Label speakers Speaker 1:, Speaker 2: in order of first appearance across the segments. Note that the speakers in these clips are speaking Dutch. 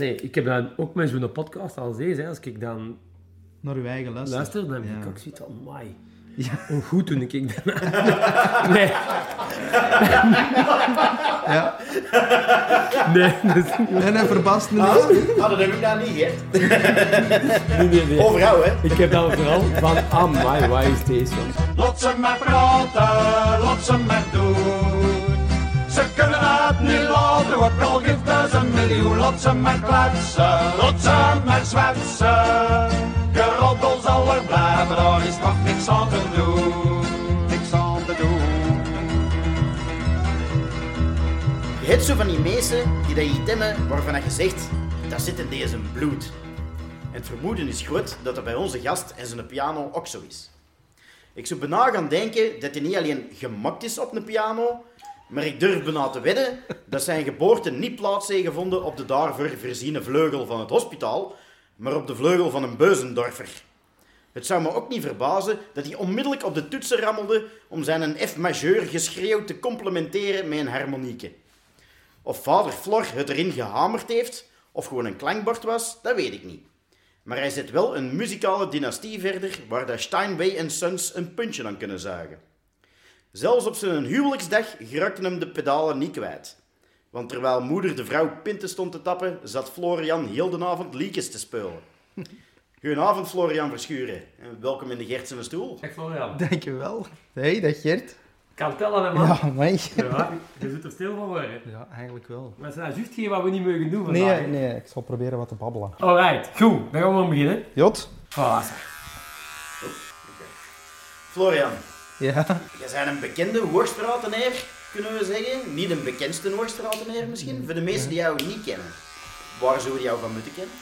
Speaker 1: Nee, ik heb dan ook met zo'n podcast als deze, hè, als ik dan
Speaker 2: Naar uw eigen luister.
Speaker 1: luister, dan heb
Speaker 2: Ja.
Speaker 1: ik ook zoiets van, amai.
Speaker 2: Ja.
Speaker 1: Hoe goed toen ik dan... nee.
Speaker 2: Ja.
Speaker 1: Nee, dat is niet...
Speaker 2: En hij verbaast me niet.
Speaker 3: Ah, dat heb ik daar niet gehad.
Speaker 1: Nee, nee, nee.
Speaker 3: Over jou, hè.
Speaker 1: Ik heb dan vooral van, amai, waar is deze?
Speaker 4: Lot ze maar praten, lot ze maar doen. Ze kunnen het niet laten, ook al geeft het een miljoen. Lot ze maar kletsen, lot ze maar zwetsen. Geroddel zal er blijven, daar is nog niks aan te doen. Niks aan te doen.
Speaker 3: Je hebt zo van die mensen die dat je temmen waarvan je zegt, dat zit in deze bloed. Het vermoeden is groot dat dat bij onze gast en zijn piano ook zo is. Ik zou bijna gaan denken dat hij niet alleen gemaakt is op een piano, maar ik durf bijna te wedden dat zijn geboorte niet plaats heeft gevonden op de daarvoor voorziene vleugel van het hospitaal, maar op de vleugel van een beuzendorfer. Het zou me ook niet verbazen dat hij onmiddellijk op de toetsen rammelde om zijn F-majeur geschreeuw te complementeren met een harmonieke. Of vader Flor het erin gehamerd heeft, of gewoon een klankbord was, dat weet ik niet. Maar hij zet wel een muzikale dynastie verder waar de Steinway Sons een puntje aan kunnen zuigen. Zelfs op zijn huwelijksdag geraakten hem de pedalen niet kwijt. Want terwijl moeder de vrouw pinten stond te tappen, zat Florian heel de avond liekjes te spelen. Goedenavond, Florian Verschuren. En welkom in de Gertsen stoel.
Speaker 1: Zeg Florian,
Speaker 2: Dankjewel. Hey, dag Gert.
Speaker 1: kan tellen hè man?
Speaker 2: Ja, mij.
Speaker 1: Ja, je zit er stil van worden.
Speaker 2: Ja, eigenlijk wel.
Speaker 1: Maar dat is nou juist geen wat we niet mogen doen vandaag.
Speaker 2: Nee, nee, ik zal proberen wat te babbelen.
Speaker 1: Alright, goed. Dan gaan we beginnen.
Speaker 2: Jot?
Speaker 1: Voilà.
Speaker 3: Florian,
Speaker 2: Ja.
Speaker 3: jij bent een bekende hoogstratenaar, kunnen we zeggen. Niet een bekendste hoogstratenaar misschien, voor de meesten die jou niet kennen. Waar zouden die jou van moeten kennen?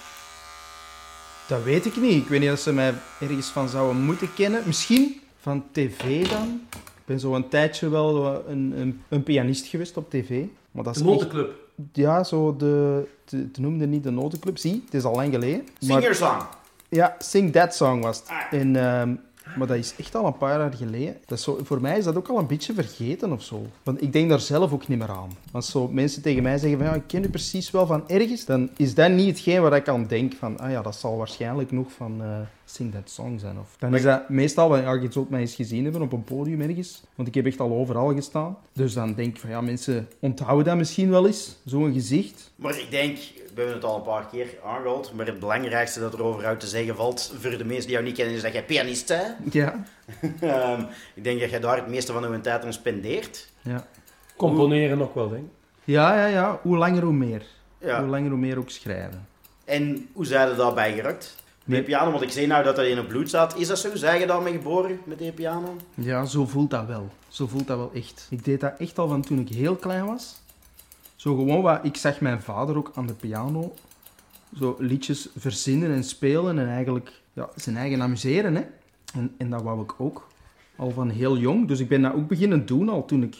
Speaker 2: Dat weet ik niet. Ik weet niet of ze mij ergens van zouden moeten kennen. Misschien van tv dan. Ik ben zo een tijdje wel een, een, een pianist geweest op tv. Maar dat is
Speaker 1: De
Speaker 2: echt-
Speaker 1: notenclub.
Speaker 2: Ja, zo de... Het noemde niet de notenclub. Zie, het is al lang geleden. Maar-
Speaker 3: Singersong.
Speaker 2: Ja, Sing That Song was het.
Speaker 3: Ah.
Speaker 2: En, ehm, maar dat is echt al een paar jaar geleden. Dat zo, voor mij is dat ook al een beetje vergeten of zo. Want ik denk daar zelf ook niet meer aan. Als zo mensen tegen mij zeggen van ja, ik ken u precies wel van ergens, dan is dat niet hetgeen waar ik aan denk van ah ja, dat zal waarschijnlijk nog van eh, Sing That Song zijn. Of, dan is dat meestal ja, je zult mij eens gezien hebben op een podium ergens. Want ik heb echt al overal gestaan. Dus dan denk ik van ja, mensen onthouden dat misschien wel eens, zo'n gezicht.
Speaker 3: Maar ik denk, we hebben het al een paar keer aangehaald, maar het belangrijkste dat er over uit te zeggen valt, voor de mensen die jou niet kennen, is dat jij pianist bent.
Speaker 2: Ja.
Speaker 3: Ehm, ik denk dat jij daar het meeste van uw tijd aan spendeert.
Speaker 2: Ja.
Speaker 1: Componeren nog wel, denk ik.
Speaker 2: Ja, ja, ja. Hoe langer hoe meer. Hoe
Speaker 3: Ja.
Speaker 2: langer hoe meer ook schrijven.
Speaker 3: En hoe zijn je daarbij geraakt?
Speaker 2: Nee.
Speaker 3: piano, want ik zie nou dat dat in het bloed staat. Is dat zo? Zijn je daarmee geboren met die piano?
Speaker 2: Ja, zo voelt dat wel. Zo voelt dat wel echt. Ik deed dat echt al van toen ik heel klein was. Zo gewoon wat... Ik zag mijn vader ook aan de piano zo liedjes verzinnen en spelen en eigenlijk zijn eigen amuseren. Hè. En, en dat wou ik ook. Al van heel jong. Dus ik ben dat ook beginnen doen al toen ik...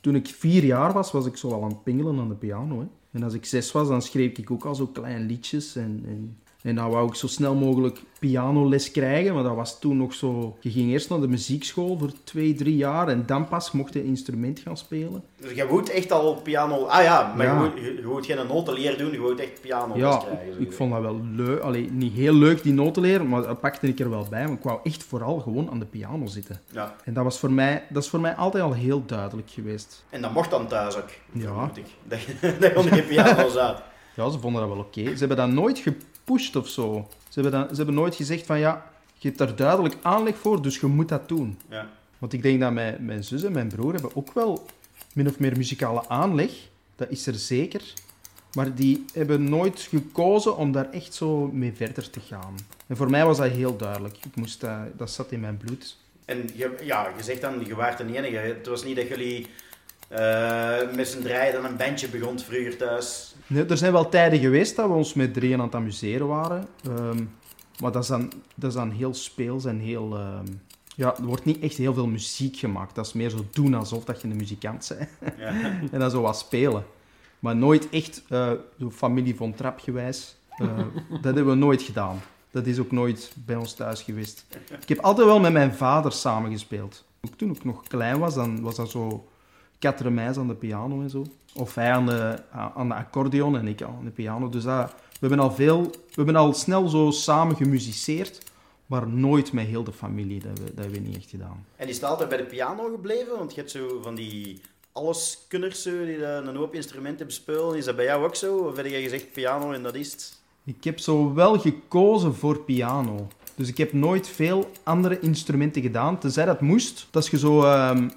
Speaker 2: Toen ik vier jaar was, was ik zo al aan het pingelen aan de piano. Hè. En als ik zes was, dan schreef ik ook al zo klein liedjes. En, en, en dan wou ik zo snel mogelijk pianoles krijgen. Maar dat was toen nog zo... Je ging eerst naar de muziekschool voor twee, drie jaar. En dan pas mocht je instrument gaan spelen.
Speaker 3: Dus je moet echt al piano... Ah ja, maar
Speaker 2: Ja.
Speaker 3: Je, moet, geen noteleer doen, je moet echt piano
Speaker 2: Ja,
Speaker 3: krijgen. zo.
Speaker 2: ik vond dat wel leuk. Allee, niet heel leuk, die noten leren, maar dat pakte ik er wel bij. Maar ik wou echt vooral gewoon aan de piano zitten.
Speaker 3: Ja.
Speaker 2: En dat, was voor mij, dat is voor mij altijd al heel duidelijk geweest.
Speaker 3: En dat mocht dan thuis ook,
Speaker 2: Ja.
Speaker 3: ik. Dat, je- dat je onder je piano zat.
Speaker 2: Ja, ze vonden dat wel oké. Ze hebben dat nooit gepusht of zo. Ze hebben, dat, ze hebben nooit gezegd van ja, je hebt daar duidelijk aanleg voor, dus je moet dat doen.
Speaker 3: Ja.
Speaker 2: Want ik denk dat mijn, mijn zus en mijn broer hebben ook wel min of meer muzikale aanleg. Dat is er zeker. Maar die hebben nooit gekozen om daar echt zo mee verder te gaan. En voor mij was dat heel duidelijk. Ik moest dat, dat zat in mijn bloed.
Speaker 3: En je, ja, je zegt dan, je waart de enige. Het was niet dat jullie eh, met z'n drieën dan een bandje begon vroeger thuis.
Speaker 2: Nee, er zijn wel tijden geweest dat we ons met drieën aan het amuseren waren. Ehm, maar dat is, dan, dat is dan heel speels en heel... ehm, ja, er wordt niet echt heel veel muziek gemaakt. Dat is meer zo doen alsof dat je een muzikant bent.
Speaker 3: Ja.
Speaker 2: en dan zo wat spelen. Maar nooit echt zo familie von Trapp gewijs. Eh, dat hebben we nooit gedaan. Dat is ook nooit bij ons thuis geweest. Ik heb altijd wel met mijn vader samengespeeld. Toen ik nog klein was, dan was dat zo Katremeis aan de piano en zo. Of hij aan de, aan de accordeon en ik aan de piano. Dus dat, we, hebben al veel, we hebben al snel zo samen gemusiceerd, maar nooit met heel de familie. Dat, we, dat hebben we niet echt gedaan.
Speaker 3: En is het altijd bij de piano gebleven? Want je hebt zo van die alleskunners die een hoop instrumenten bespelen. Is dat bij jou ook zo? Of heb jij gezegd piano en dat is het?
Speaker 2: Ik heb zo wel gekozen voor piano. Dus ik heb nooit veel andere instrumenten gedaan, tenzij dat moest. Als je zo ehm,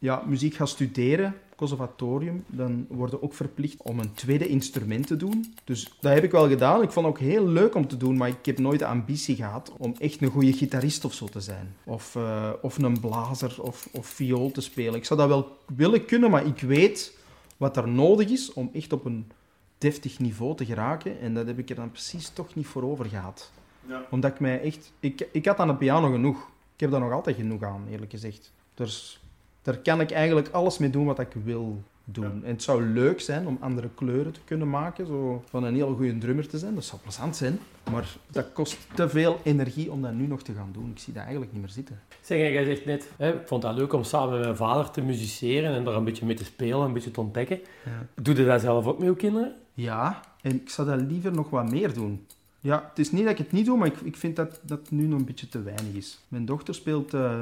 Speaker 2: ja, muziek gaat studeren, conservatorium, dan word je ook verplicht om een tweede instrument te doen. Dus dat heb ik wel gedaan. Ik vond het ook heel leuk om te doen, maar ik heb nooit de ambitie gehad om echt een goede gitarist of zo te zijn. Of, eh, of een blazer of, of viool te spelen. Ik zou dat wel willen kunnen, maar ik weet wat er nodig is om echt op een deftig niveau te geraken. En dat heb ik er dan precies toch niet voor over gehad.
Speaker 3: Ja.
Speaker 2: Omdat ik mij echt... Ik, ik had aan de piano genoeg. Ik heb daar nog altijd genoeg aan, eerlijk gezegd. Dus daar kan ik eigenlijk alles mee doen wat ik wil doen. En het zou leuk zijn om andere kleuren te kunnen maken. Zo van een heel goede drummer te zijn. Dat zou plezant zijn. Maar dat kost te veel energie om dat nu nog te gaan doen. Ik zie dat eigenlijk niet meer zitten.
Speaker 1: Zeg, jij zegt net, hè, ik vond dat leuk om samen met mijn vader te musiceren en daar een beetje mee te spelen, een beetje te ontdekken.
Speaker 2: Ja.
Speaker 1: Doe je dat zelf ook met je kinderen?
Speaker 2: Ja, en ik zou dat liever nog wat meer doen. Ja, het is niet dat ik het niet doe, maar ik, ik vind dat dat nu nog een beetje te weinig is. Mijn dochter speelt eh,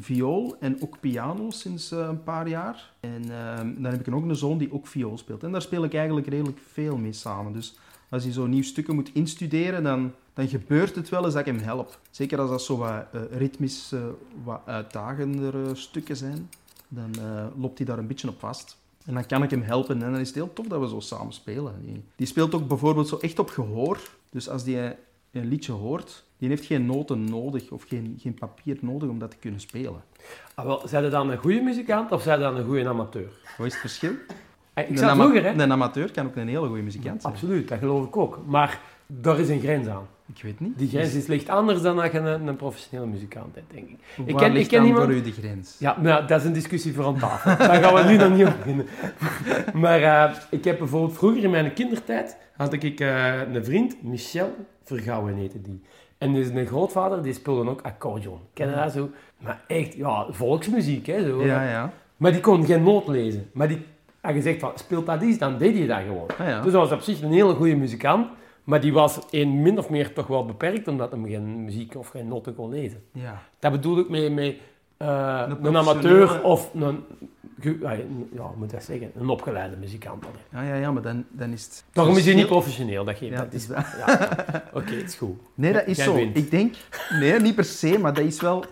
Speaker 2: viool en ook piano sinds eh, een paar jaar. En ehm, dan heb ik ook een zoon die ook viool speelt. En daar speel ik eigenlijk redelijk veel mee samen. Dus als hij zo'n nieuw stukken moet instuderen, dan, dan gebeurt het wel eens dat ik hem help. Zeker als dat zo wat eh, ritmisch eh, wat uitdagendere stukken zijn, dan loopt hij daar een beetje op vast. En dan kan ik hem helpen en dan is het heel tof dat we zo samen spelen. Die, die speelt ook bijvoorbeeld zo echt op gehoor. Dus als die een liedje hoort, die heeft geen noten nodig of geen, geen papier nodig om dat te kunnen spelen.
Speaker 1: Ah, wel, zijn dan een goede muzikant of zijn dan een goede amateur?
Speaker 2: Wat is het verschil?
Speaker 1: Eh, Ik
Speaker 2: Een ama-
Speaker 1: vroeger, hè?
Speaker 2: Een amateur kan ook een hele goede muzikant zijn.
Speaker 1: Absoluut, dat geloof ik ook. Maar daar is een grens aan.
Speaker 2: Ik weet niet.
Speaker 1: Die grens is licht anders dan dat je een, een professionele muzikant bent, denk ik.
Speaker 2: Waar
Speaker 1: ik ken- ik ken iemand-
Speaker 2: voor u de grens?
Speaker 1: Ja, nou, dat is een discussie voor aan tafel. Daar gaan we nu nog niet op beginnen. Maar eh, ik heb bijvoorbeeld vroeger in mijn kindertijd had ik eh, een vriend, Michel Vergouwen heette die. En dus mijn grootvader die speelde ook accordeon. Ken je dat zo? Maar echt, ja, volksmuziek, hè. Zo.
Speaker 2: Ja, ja.
Speaker 1: Maar die kon geen noot lezen. Maar die had gezegd van, speelt dat eens, dan deed hij dat gewoon.
Speaker 2: Ah, ja.
Speaker 1: Dus dat was op zich een hele goede muzikant. Maar die was in min of meer toch wel beperkt, omdat hij geen muziek of geen noten kon lezen.
Speaker 2: ja.
Speaker 1: Dat bedoel ik met, met eh,
Speaker 2: Een
Speaker 1: een, amateur of een, ja, een- ja, moet ik dat zeggen, een opgeleide muzikant.
Speaker 2: Ja, ja, ja, maar dan, dan is het...
Speaker 1: Daarom is hij niet professioneel, dat geeft
Speaker 2: Ja,
Speaker 1: dat
Speaker 2: het
Speaker 1: is ja. Oké, het is goed.
Speaker 2: Nee, dat is
Speaker 1: Jij
Speaker 2: zo.
Speaker 1: wint.
Speaker 2: Ik denk... Nee, niet per se, maar dat is wel...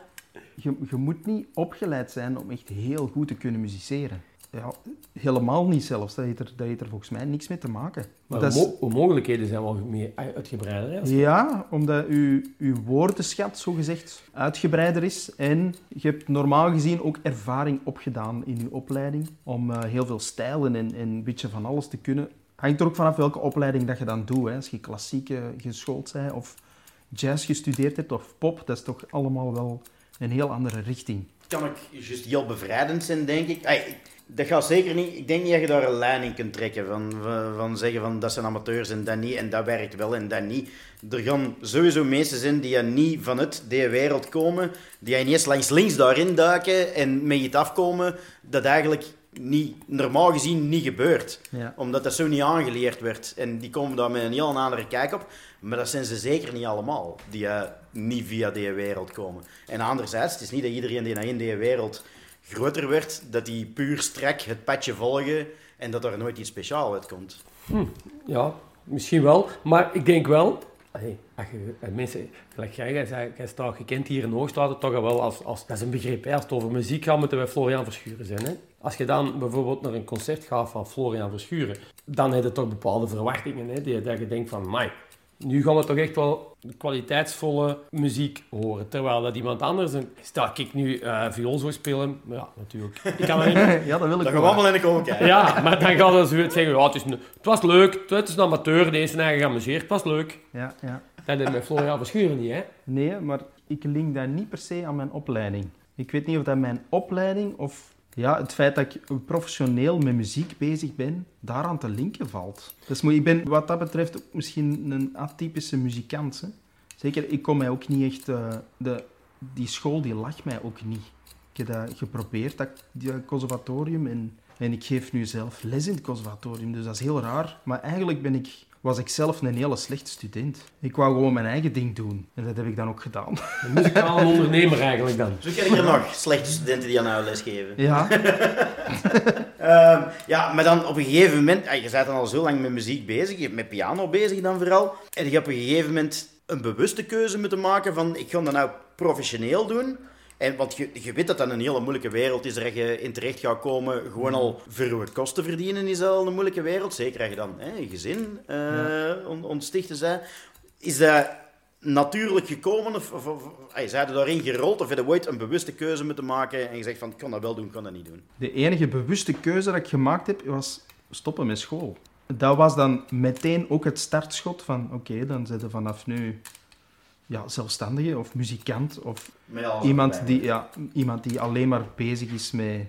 Speaker 2: Je, je moet niet opgeleid zijn om echt heel goed te kunnen musiceren. Ja, helemaal niet zelfs. Dat heeft er, dat heeft er volgens mij niks mee te maken.
Speaker 1: Maar
Speaker 2: dat
Speaker 1: de
Speaker 2: is-
Speaker 1: mo- de mogelijkheden zijn wel meer uitgebreider. Hè? als-
Speaker 2: Ja, omdat uw, uw woordenschat zogezegd uitgebreider is. En je hebt normaal gezien ook ervaring opgedaan in je opleiding. Om eh, heel veel stijlen en, en een beetje van alles te kunnen. Hangt er ook vanaf welke opleiding dat je dan doet. Hè. Als je klassiek geschoold bent of jazz gestudeerd hebt of pop, dat is toch allemaal wel een heel andere richting.
Speaker 3: kan ik juist heel bevrijdend zijn, denk ik. Ay, ik- dat gaat zeker niet. Ik denk niet dat je daar een lijn in kunt trekken. Van, van, zeggen van dat zijn amateurs en dat niet. En dat werkt wel en dat niet. Er gaan sowieso mensen zijn die niet vanuit die wereld komen. Die ja ineens langs links daarin duiken en met iets afkomen. Dat eigenlijk niet, normaal gezien niet gebeurt.
Speaker 2: Ja.
Speaker 3: Omdat dat zo niet aangeleerd werd. En die komen daar met een heel andere kijk op. Maar dat zijn ze zeker niet allemaal. Die eh, niet via die wereld komen. En anderzijds, het is niet dat iedereen die naar in die wereld groter werd, dat die puur strak het padje volgen en dat er nooit iets speciaals uitkomt.
Speaker 1: Ja, misschien wel. Maar ik denk wel... Hey, je, eh, mensen, gelijk jij, jij, staat gekend hier in Hoogstraat, toch wel als, als... Dat is een begrip, hè. Als het over muziek gaat, moeten wij Florian Verschuren zijn, hè. Als je dan bijvoorbeeld naar een concert gaat van Florian Verschuren, dan heb je toch bepaalde verwachtingen, hè. Dat je denkt van, mai, nu gaan we toch echt wel kwaliteitsvolle muziek horen. Terwijl dat iemand anders, een, stel ik nu eh viool zou spelen, ja, natuurlijk. Ik kan niet
Speaker 2: ja, dat wil ik
Speaker 3: Dat gaan
Speaker 2: wel.
Speaker 3: we allemaal in de komen kijken.
Speaker 1: ja, maar dan gaat ze zoiets zeggen, ja, het, is een, het was leuk, het is een amateur, deze zijn eigen geamuseerd, het was leuk.
Speaker 2: Ja, ja.
Speaker 1: Dat is met Florian Verschuren niet, hè.
Speaker 2: Nee, maar ik link dat niet per se aan mijn opleiding. Ik weet niet of dat mijn opleiding of ja, het feit dat ik professioneel met muziek bezig ben, daaraan te linken valt. Dus ik ben wat dat betreft misschien een atypische muzikant. Hè. Zeker, ik kom mij ook niet echt... eh, de, die school die lag mij ook niet. Ik heb dat geprobeerd, dat, die conservatorium. En, en ik geef nu zelf les in het conservatorium, dus dat is heel raar. Maar eigenlijk ben ik, was ik zelf een hele slechte student. Ik wou gewoon mijn eigen ding doen. En dat heb ik dan ook gedaan.
Speaker 1: Een muzikale ondernemer eigenlijk dan.
Speaker 3: Zo ken ik er nog slechte studenten die aan jou lesgeven.
Speaker 2: Ja,
Speaker 3: Ehm, ja, maar dan op een gegeven moment, ah, je bent dan al zo lang met muziek bezig, met piano bezig dan vooral, en je hebt op een gegeven moment een bewuste keuze moeten maken van, ik ga dat nou professioneel doen. En, want je, je weet dat dat een hele moeilijke wereld is, waar je in terecht gaat komen. Gewoon al voor je kosten verdienen is al een moeilijke wereld. Zeker als je dan hè, een gezin eh on- ontstichten zijn. Is dat natuurlijk gekomen? Of, of, of er daarin gerold? Of heb je ooit een bewuste keuze moeten maken en gezegd van, ik kan dat wel doen, ik kan dat niet doen?
Speaker 2: de enige bewuste keuze dat ik gemaakt heb, was stoppen met school. Dat was dan meteen ook het startschot van, oké, dan zit je vanaf nu ja, zelfstandige of muzikant of iemand die, ja, iemand die alleen maar bezig is met,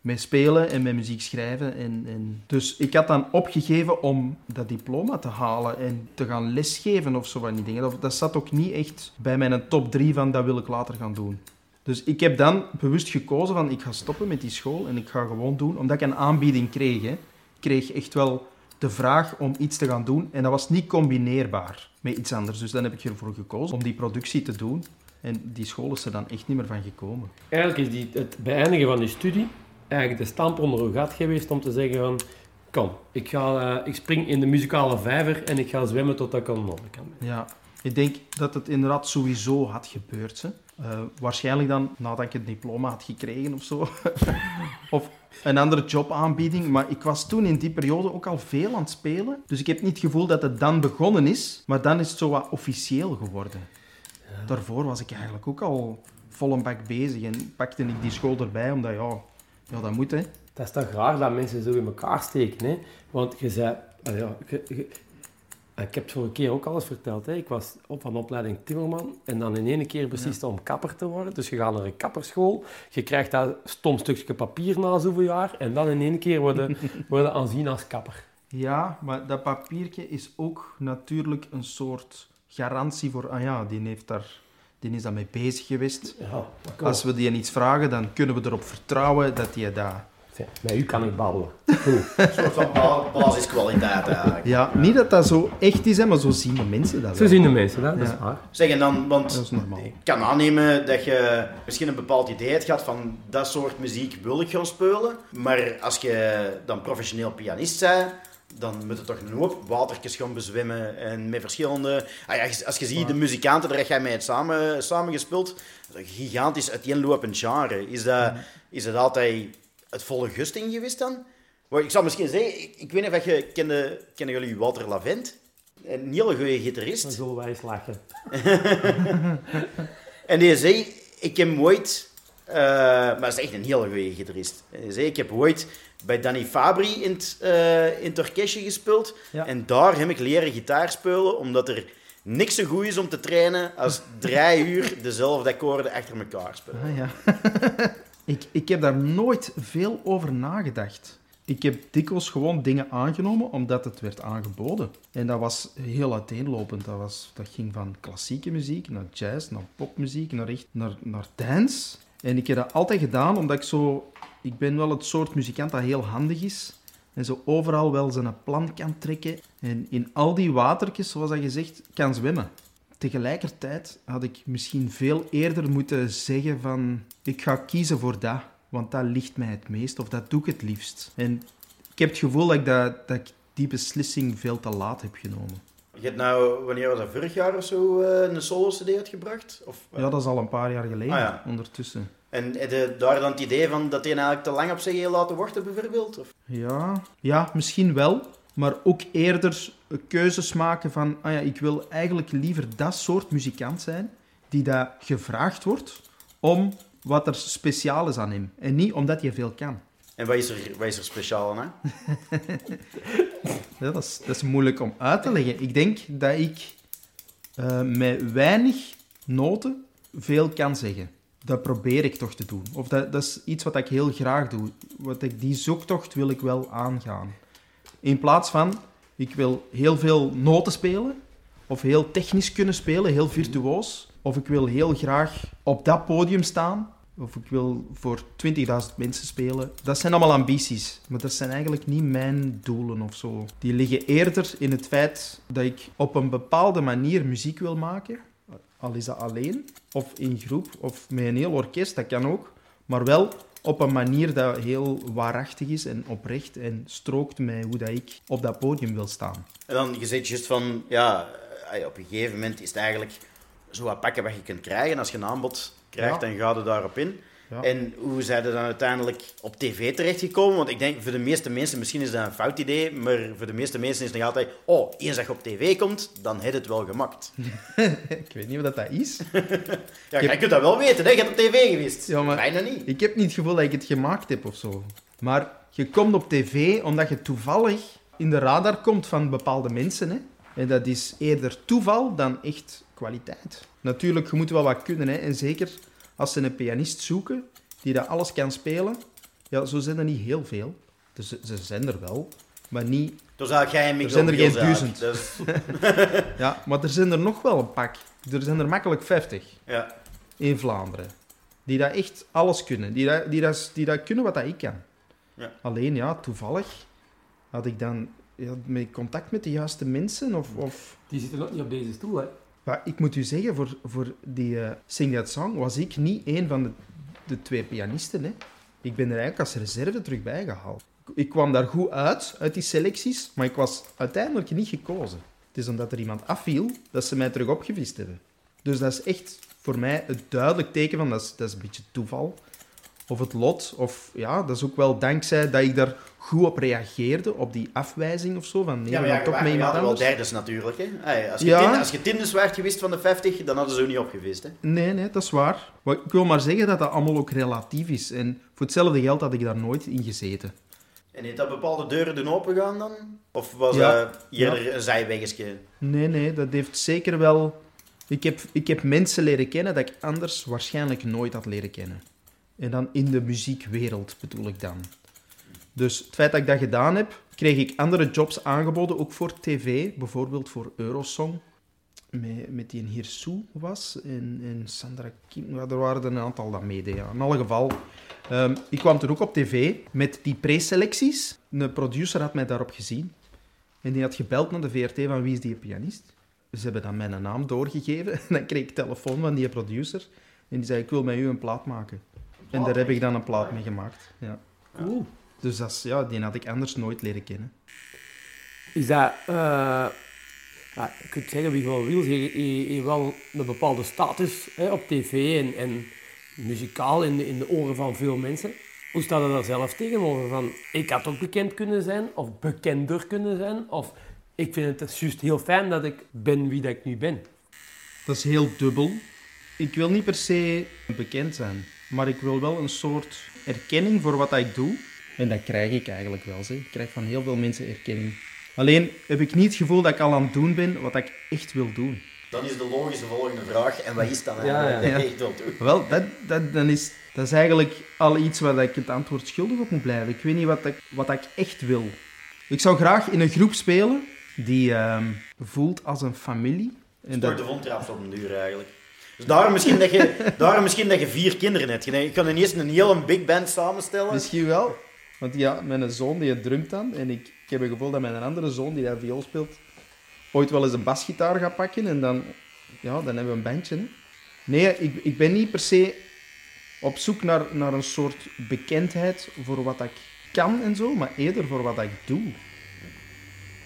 Speaker 2: met spelen en met muziek schrijven. En, en... Dus ik had dan opgegeven om dat diploma te halen en te gaan lesgeven of zo van die dingen. Dat, dat zat ook niet echt bij mijn top 3 van dat wil ik later gaan doen. Dus ik heb dan bewust gekozen van ik ga stoppen met die school en ik ga gewoon doen, omdat ik een aanbieding kreeg. Hè. Ik kreeg echt wel de vraag om iets te gaan doen en dat was niet combineerbaar met iets anders. Dus dan heb ik ervoor gekozen om die productie te doen. En die school is er dan echt niet meer van gekomen.
Speaker 1: Eigenlijk is die, het beëindigen van die studie eigenlijk de stamp onder uw gat geweest om te zeggen van... Kom, ik, ga, eh, ik spring in de muzikale vijver en ik ga zwemmen totdat ik aan de andere kant ben.
Speaker 2: Ja, ik denk dat het inderdaad sowieso had gebeurd. Hè. Eh, waarschijnlijk dan nadat ik het diploma had gekregen of zo. of een andere jobaanbieding. Maar ik was toen in die periode ook al veel aan het spelen. Dus ik heb niet het gevoel dat het dan begonnen is. Maar dan is het zo wat officieel geworden. Daarvoor was ik eigenlijk ook al vol een bak bezig. En pakte ik die school erbij, omdat ja, ja dat moet hè.
Speaker 1: Dat is toch raar dat mensen zo in elkaar steken, hè? Want je zei... ja, je- je- ik heb het vorige keer ook al eens verteld, hè? Ik was op van opleiding timmerman en dan in één keer precies om kapper te worden. Dus je gaat naar een kapperschool, je krijgt dat stom stukje papier na zoveel jaar en dan in één keer worden, worden aanzien als kapper.
Speaker 2: Ja, maar dat papiertje is ook natuurlijk een soort garantie voor... Ah ja, die, heeft daar, die is daarmee bezig geweest.
Speaker 1: Ja,
Speaker 2: Als we die iets vragen, dan kunnen we erop vertrouwen dat hij dat...
Speaker 1: Met u kan ik babbelen.
Speaker 3: Een soort van ba- basiskwaliteit eigenlijk.
Speaker 2: Ja, niet dat dat zo echt is, hè, maar zo zien de mensen dat
Speaker 1: Zo zien de mensen dat, dat is waar.
Speaker 3: Zeg, en dan, want
Speaker 2: Dat is normaal.
Speaker 3: ik kan aannemen dat je misschien een bepaald idee hebt gehad van dat soort muziek wil ik gaan spelen. Maar als je dan professioneel pianist bent, dan moet je toch een hoop watertjes gaan bezwemmen en met verschillende... Ah ja, als je ziet de muzikanten daar jij mee hebt samen, samen gespeeld, dat is een gigantisch uiteenlopend genre. Is dat, is dat altijd het volle gusting geweest dan? Maar ik zou misschien zeggen, ik, ik weet niet of je... Kende, kennen jullie Walter Lavent? Een hele goede
Speaker 1: Dan
Speaker 3: gitarist.
Speaker 1: zullen wij eens lachen.
Speaker 3: En die zei, ik heb ooit... eh, maar dat is echt een hele goede gitarist. Zei, ik heb ooit bij Danny Fabri in het, eh, in het orkestje gespeeld.
Speaker 2: Ja.
Speaker 3: En daar heb ik leren gitaar spelen, omdat er niks zo goed is om te trainen als drie uur dezelfde akkoorden achter elkaar spelen.
Speaker 2: Ah, ja. ik, ik heb daar nooit veel over nagedacht. Ik heb dikwijls gewoon dingen aangenomen omdat het werd aangeboden. En dat was heel uiteenlopend. Dat, was, dat ging van klassieke muziek naar jazz, naar popmuziek, naar, echt, naar, naar dance. En ik heb dat altijd gedaan omdat ik zo... Ik ben wel het soort muzikant dat heel handig is. En zo overal wel zijn plan kan trekken. En in al die watertjes, zoals dat gezegd, kan zwemmen. Tegelijkertijd had ik misschien veel eerder moeten zeggen van... Ik ga kiezen voor dat, want dat ligt mij het meest. Of dat doe ik het liefst. En ik heb het gevoel dat ik, dat, dat ik die beslissing veel te laat heb genomen.
Speaker 3: Je hebt nou, wanneer was dat, vorig jaar of zo, eh, een solo-cd uitgebracht? Of,
Speaker 2: Ja, dat is al een paar jaar geleden,
Speaker 3: Ah, ja.
Speaker 2: ondertussen.
Speaker 3: En heb je daar dan het idee van dat hij eigenlijk te lang op zich heeft laten wachten, bijvoorbeeld? Of?
Speaker 2: Ja, ja, misschien wel. Maar ook eerder keuzes maken van... Ah ja, ik wil eigenlijk liever dat soort muzikant zijn die dat gevraagd wordt om wat er speciaal is aan hem. En niet omdat je veel kan.
Speaker 3: En wat is er, wat is er speciaal aan?
Speaker 2: Ja, dat, is, dat is moeilijk om uit te leggen. Ik denk dat ik eh, met weinig noten veel kan zeggen. Dat probeer ik toch te doen. Of dat, dat is iets wat ik heel graag doe. Wat ik, die zoektocht wil ik wel aangaan. In plaats van, ik wil heel veel noten spelen, of heel technisch kunnen spelen, heel virtuoos. Of ik wil heel graag op dat podium staan Of ik wil voor 20.000 mensen spelen. Dat zijn allemaal ambities. Maar dat zijn eigenlijk niet mijn doelen of zo. Die liggen eerder in het feit dat ik op een bepaalde manier muziek wil maken. Al is dat alleen, of in groep, of met een heel orkest, dat kan ook. Maar wel op een manier dat heel waarachtig is en oprecht en strookt met hoe dat ik op dat podium wil staan.
Speaker 3: En dan, je zegt juist van, ja, op een gegeven moment is het eigenlijk zo wat pakken wat je kunt krijgen. Als je een aanbod krijgt,
Speaker 2: Ja.
Speaker 3: dan ga je daarop in.
Speaker 2: Ja.
Speaker 3: En hoe zijn er dan uiteindelijk op tv terechtgekomen? Want ik denk, voor de meeste mensen, misschien is dat een fout idee, maar voor de meeste mensen is het nog altijd, oh, eens dat je op tv komt, dan heb je het wel gemaakt.
Speaker 2: ik weet niet wat dat is.
Speaker 3: Ja,
Speaker 2: heb-
Speaker 3: jij kunt dat wel weten, hè? Je bent op tv geweest.
Speaker 2: Ja, maar-
Speaker 3: Bijna niet.
Speaker 2: Ik heb niet het gevoel dat ik het gemaakt heb of zo. Maar je komt op tv omdat je toevallig in de radar komt van bepaalde mensen. Hè? En dat is eerder toeval dan echt kwaliteit. Natuurlijk, je moet wel wat kunnen. Hè? En zeker als ze een pianist zoeken die dat alles kan spelen. Ja, zo zijn er niet heel veel. Dus ze- ze zijn er wel, maar niet...
Speaker 3: Dus jij Miguel
Speaker 2: zijn er geen duizend.
Speaker 3: Dus,
Speaker 2: Ja, maar er zijn er nog wel een pak. Er zijn er makkelijk 50
Speaker 3: ja.
Speaker 2: in Vlaanderen. Die dat echt alles kunnen. Die dat, die dat, die dat kunnen wat dat ik kan.
Speaker 3: Ja.
Speaker 2: Alleen, ja, toevallig had ik dan ja, met contact met de juiste mensen. Of, of...
Speaker 1: Die zitten ook niet op deze stoel, hè.
Speaker 2: Maar ik moet u zeggen, voor, voor die eh, Sing That Song was ik niet één van de, de twee pianisten. Hè. Ik ben er eigenlijk als reserve terug bijgehaald. Ik kwam daar goed uit, uit die selecties, maar ik was uiteindelijk niet gekozen. Het is omdat er iemand afviel, dat ze mij terug opgevist hebben. Dus dat is echt voor mij het duidelijk teken van, dat dat is een beetje toeval. Of het lot, of ja, dat is ook wel dankzij dat ik daar goed op reageerde, op die afwijzing of zo, van nee,
Speaker 3: Ja, maar ja,
Speaker 2: toch iemand
Speaker 3: wel derdes natuurlijk. Hè? Hey, als, je
Speaker 2: Ja.
Speaker 3: als je tiendes waard geweest van de 50, dan hadden ze ook niet opgevist. Hè?
Speaker 2: Nee, nee, dat is waar. Maar ik wil maar zeggen dat dat allemaal ook relatief is. En voor hetzelfde geld had ik daar nooit in gezeten.
Speaker 3: En heeft dat bepaalde deuren doen opengaan dan? Of was
Speaker 2: Ja.
Speaker 3: dat eerder een?
Speaker 2: Nee, nee, dat heeft zeker wel... Ik heb, ik heb mensen leren kennen dat ik anders waarschijnlijk nooit had leren kennen. En dan in de muziekwereld bedoel ik dan. Dus het feit dat ik dat gedaan heb, kreeg ik andere jobs aangeboden, ook voor tv. Bijvoorbeeld voor Eurosong, met, met die een Hirsou was. En, Sandra Kim, er waren een aantal dat meededen. In alle geval, ehm, ik kwam toen ook op tv met die preselecties. Een producer had mij daarop gezien. En die had gebeld naar de VRT van wie is die pianist. Ze hebben dan mijn naam doorgegeven. En dan kreeg ik telefoon van die producer. En die zei, ik wil met u een plaat maken. En daar heb ik dan een plaat mee gemaakt. Ja.
Speaker 1: Cool.
Speaker 2: Dus dat is, ja, die had ik anders nooit leren kennen.
Speaker 1: Is dat... eh ja, je kunt zeggen wie wel wil, je je- je heeft wel een bepaalde status hè, op tv en, en muzikaal in de, in de oren van veel mensen. Hoe staat het daar zelf tegenover? Van, ik had ook bekend kunnen zijn, of bekender kunnen zijn, of ik vind het juist heel fijn dat ik ben wie dat ik nu ben.
Speaker 2: Dat is heel dubbel. Ik wil niet per se bekend zijn, maar ik wil wel een soort erkenning voor wat ik doe. En dat krijg ik eigenlijk wel. Zeg. Ik krijg van heel veel mensen erkenning. Alleen heb ik niet het gevoel dat ik al aan het doen ben wat ik echt wil doen.
Speaker 3: Dan is de logische volgende vraag, en wat is dat
Speaker 1: Ja,
Speaker 3: eigenlijk?
Speaker 2: ja.
Speaker 3: dat je echt wilt doen?
Speaker 2: Wel, dat, dat, dan is, dat is eigenlijk al iets waar ik het antwoord schuldig op moet blijven. Ik weet niet wat ik, wat ik echt wil. Ik zou graag in een groep spelen die ehm, voelt als een familie. En dat,
Speaker 3: de wondtrap op een duur eigenlijk. Dus daarom misschien dat je, daarom misschien dat je vier kinderen hebt. Je kan ineens een hele big band samenstellen.
Speaker 2: Misschien wel. Want ja, mijn zoon die drumt dan. En ik, ik heb het gevoel dat mijn andere zoon die daar viool speelt, ooit wel eens een basgitaar gaat pakken. En dan, ja, dan hebben we een bandje. Nee, ik, ik ben niet per se op zoek naar, naar een soort bekendheid voor wat ik kan en zo, maar eerder voor wat ik doe.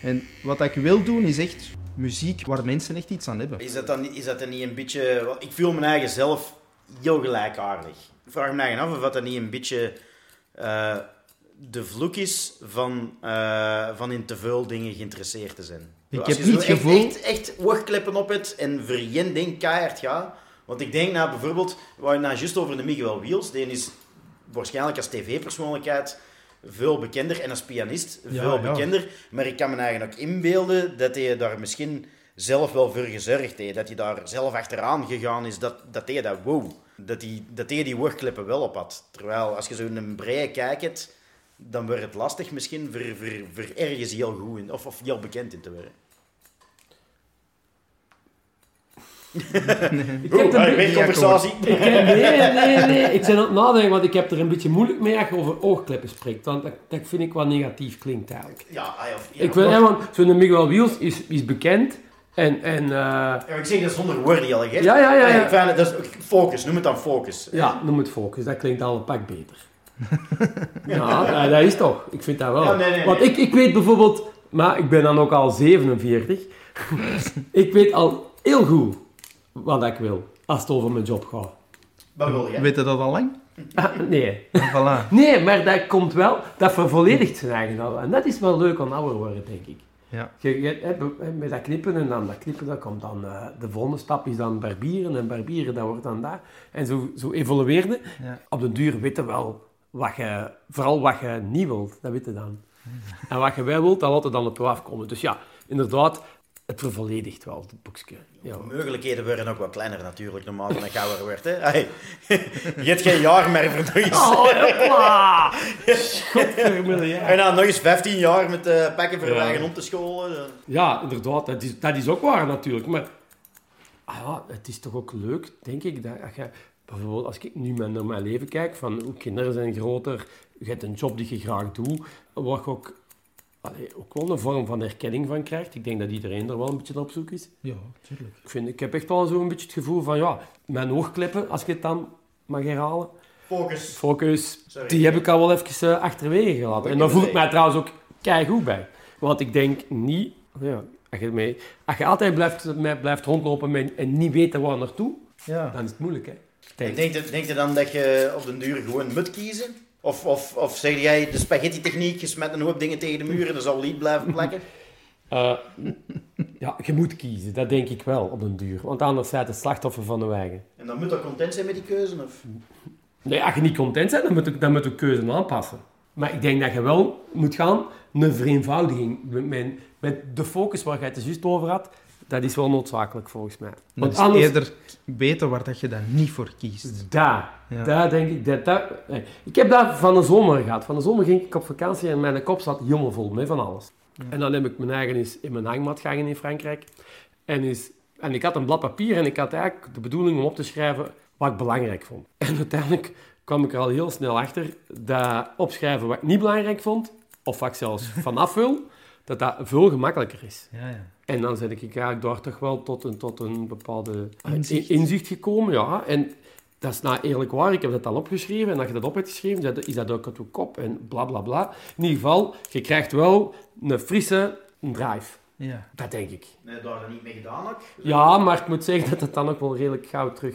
Speaker 2: En wat ik wil doen is echt muziek waar mensen echt iets aan hebben.
Speaker 3: Is dat, dan, is dat dan niet een beetje... Ik voel mijn eigen zelf heel gelijkaardig. Ik vraag me eigen af of dat niet een beetje eh, de vloek is van, eh, van in te veel dingen geïnteresseerd te zijn.
Speaker 2: Ik
Speaker 3: Als
Speaker 2: heb
Speaker 3: je
Speaker 2: niet het gevoel-
Speaker 3: Echt, echt oogkleppen op het en voor één ding keihard. Want ik denk nou bijvoorbeeld... We hadden nou juist over de Miguel Wiels. Die is waarschijnlijk als tv-persoonlijkheid veel bekender en als pianist veel
Speaker 2: ja.
Speaker 3: bekender. Maar ik kan me eigenlijk ook inbeelden dat hij daar misschien zelf wel voor gezorgd heeft. Dat hij daar zelf achteraan gegaan is. Dat, dat hij dat wow. Dat hij, dat hij die woordklippen wel op had. Terwijl als je zo een breie kijkt, dan wordt het lastig misschien voor, voor, voor ergens heel goed in, of, of heel bekend in te worden.
Speaker 1: Ik
Speaker 3: Oeh,
Speaker 1: heb
Speaker 3: hey,
Speaker 1: een beetje...
Speaker 3: conversatie.
Speaker 1: Ik heb, nee, nee, nee. Ik ben aan het nadenken, want ik heb er een beetje moeilijk mee als je over oogkleppen spreekt. Want dat, dat vind ik wat negatief klinkt eigenlijk.
Speaker 3: Ja, ah, of- ja,
Speaker 1: Ik vind, hè, want zo'n Miguel Wiels is, is bekend. En, en eh,
Speaker 3: Ja, ik zeg dat zonder woorden al.
Speaker 1: Ja, ja, ja, ja.
Speaker 3: Dat is focus, noem het dan focus.
Speaker 1: ja, noem het focus. Dat klinkt al een pak beter. ja, dat- dat is toch. Ik vind dat wel.
Speaker 3: Ja, nee, nee,
Speaker 1: Want
Speaker 3: nee.
Speaker 1: ik, ik weet bijvoorbeeld... Maar ik ben dan ook al 47. ik weet al heel goed wat ik wil. Als het over mijn job gaat.
Speaker 3: Wat wil je?
Speaker 2: Weet je dat al lang?
Speaker 1: Ah, nee.
Speaker 2: Voilà.
Speaker 1: Nee, maar dat komt wel, dat vervolledigt zijn eigen al. En dat is wel leuk aan ouder worden, denk ik.
Speaker 2: Ja.
Speaker 1: Je, je, met dat knippen en dan dat knippen, dat komt dan, eh, de volgende stap is dan barbieren en barbieren, dat wordt dan dat. En zo, zo evolueerde.
Speaker 2: Ja.
Speaker 1: Op de duur weten wel wat je, vooral wat je niet wilt, dat weet je dan. En wat je wel wilt, dat laat je dan op je afkomen. Dus ja, inderdaad, het vervolledigt wel, het boekje. Ja.
Speaker 3: De mogelijkheden worden ook wat kleiner natuurlijk, normaal dan ik ouder werd. Hè? Hey, je hebt geen jaar meer voor nog eens.
Speaker 1: Oh, ja.
Speaker 3: En dan nog eens 15 jaar met uh, pakken voor
Speaker 1: Ja.
Speaker 3: eigen om te scholen.
Speaker 1: Ja, inderdaad, dat is, dat is ook waar natuurlijk. Maar ah ja, het is toch ook leuk, denk ik, dat als je, bijvoorbeeld als ik nu naar mijn leven kijk, van hoe kinderen zijn groter, je hebt een job die je graag doet, je ook, allee, ook wel een vorm van herkenning van krijgt. Ik denk dat iedereen er wel een beetje op zoek is.
Speaker 2: Ja, tuurlijk.
Speaker 1: Ik, vind, ik heb echt wel zo'n beetje het gevoel van, ja, mijn oogkleppen, als je het dan mag herhalen,
Speaker 3: Focus.
Speaker 1: focus,
Speaker 3: Sorry.
Speaker 1: die heb ik al wel even uh, achterwege gelaten. En daar voel ik mij trouwens ook goed bij. Want ik denk niet, ja, als, je mee, als je altijd blijft, met- blijft rondlopen met, en niet weet waar naartoe,
Speaker 2: Ja.
Speaker 1: dan is het moeilijk. Hè?
Speaker 3: Denk, denk, je- denk je dan dat je op den duur gewoon moet kiezen? Of, of, of zeg jij de spaghetti-techniek, je smet een hoop dingen tegen de muur en er zal lied blijven plekken?
Speaker 1: Eh, ja, je moet kiezen, dat denk ik wel op den duur. Want anders zijt het slachtoffer van de eigen.
Speaker 3: En dan moet je content zijn met die keuze? Of?
Speaker 1: Nee, als je niet content bent, dan moet je, dan moet je keuze aanpassen. Maar ik denk dat je wel moet gaan naar vereenvoudiging. Met, met, met de focus waar je het juist over had, dat is wel noodzakelijk volgens mij. Want
Speaker 2: is
Speaker 1: anders...
Speaker 2: eerder weten waar dat je dan niet voor kiest.
Speaker 1: Daar,
Speaker 2: Ja.
Speaker 1: daar denk ik. Dat, dat, ik heb dat van de zomer gehad. Van de zomer ging ik op vakantie en mijn kop zat helemaal vol met van alles. En dan heb ik mijn eigen eens in mijn hangmat gehangen in Frankrijk. En, is, en ik had een blad papier en ik had eigenlijk de bedoeling om op te schrijven wat ik belangrijk vond. En uiteindelijk kwam ik er al heel snel achter dat opschrijven wat ik niet belangrijk vond, of wat ik zelfs vanaf wil, dat dat veel gemakkelijker is.
Speaker 2: Ja, ja.
Speaker 1: En dan ben ik eigenlijk daar toch wel tot een, tot een bepaalde
Speaker 2: Inzicht.
Speaker 1: in- inzicht gekomen. Ja. En dat is nou eerlijk waar, ik heb dat al opgeschreven. En als je dat op hebt geschreven, dat- is dat ook uit je kop en bla bla bla. In ieder geval, je krijgt wel een frisse drive.
Speaker 2: Ja.
Speaker 1: Dat denk ik.
Speaker 3: Nee, daar er niet mee gedaan ook.
Speaker 1: Ja, maar ik moet zeggen dat het dan ook wel redelijk gauw terug,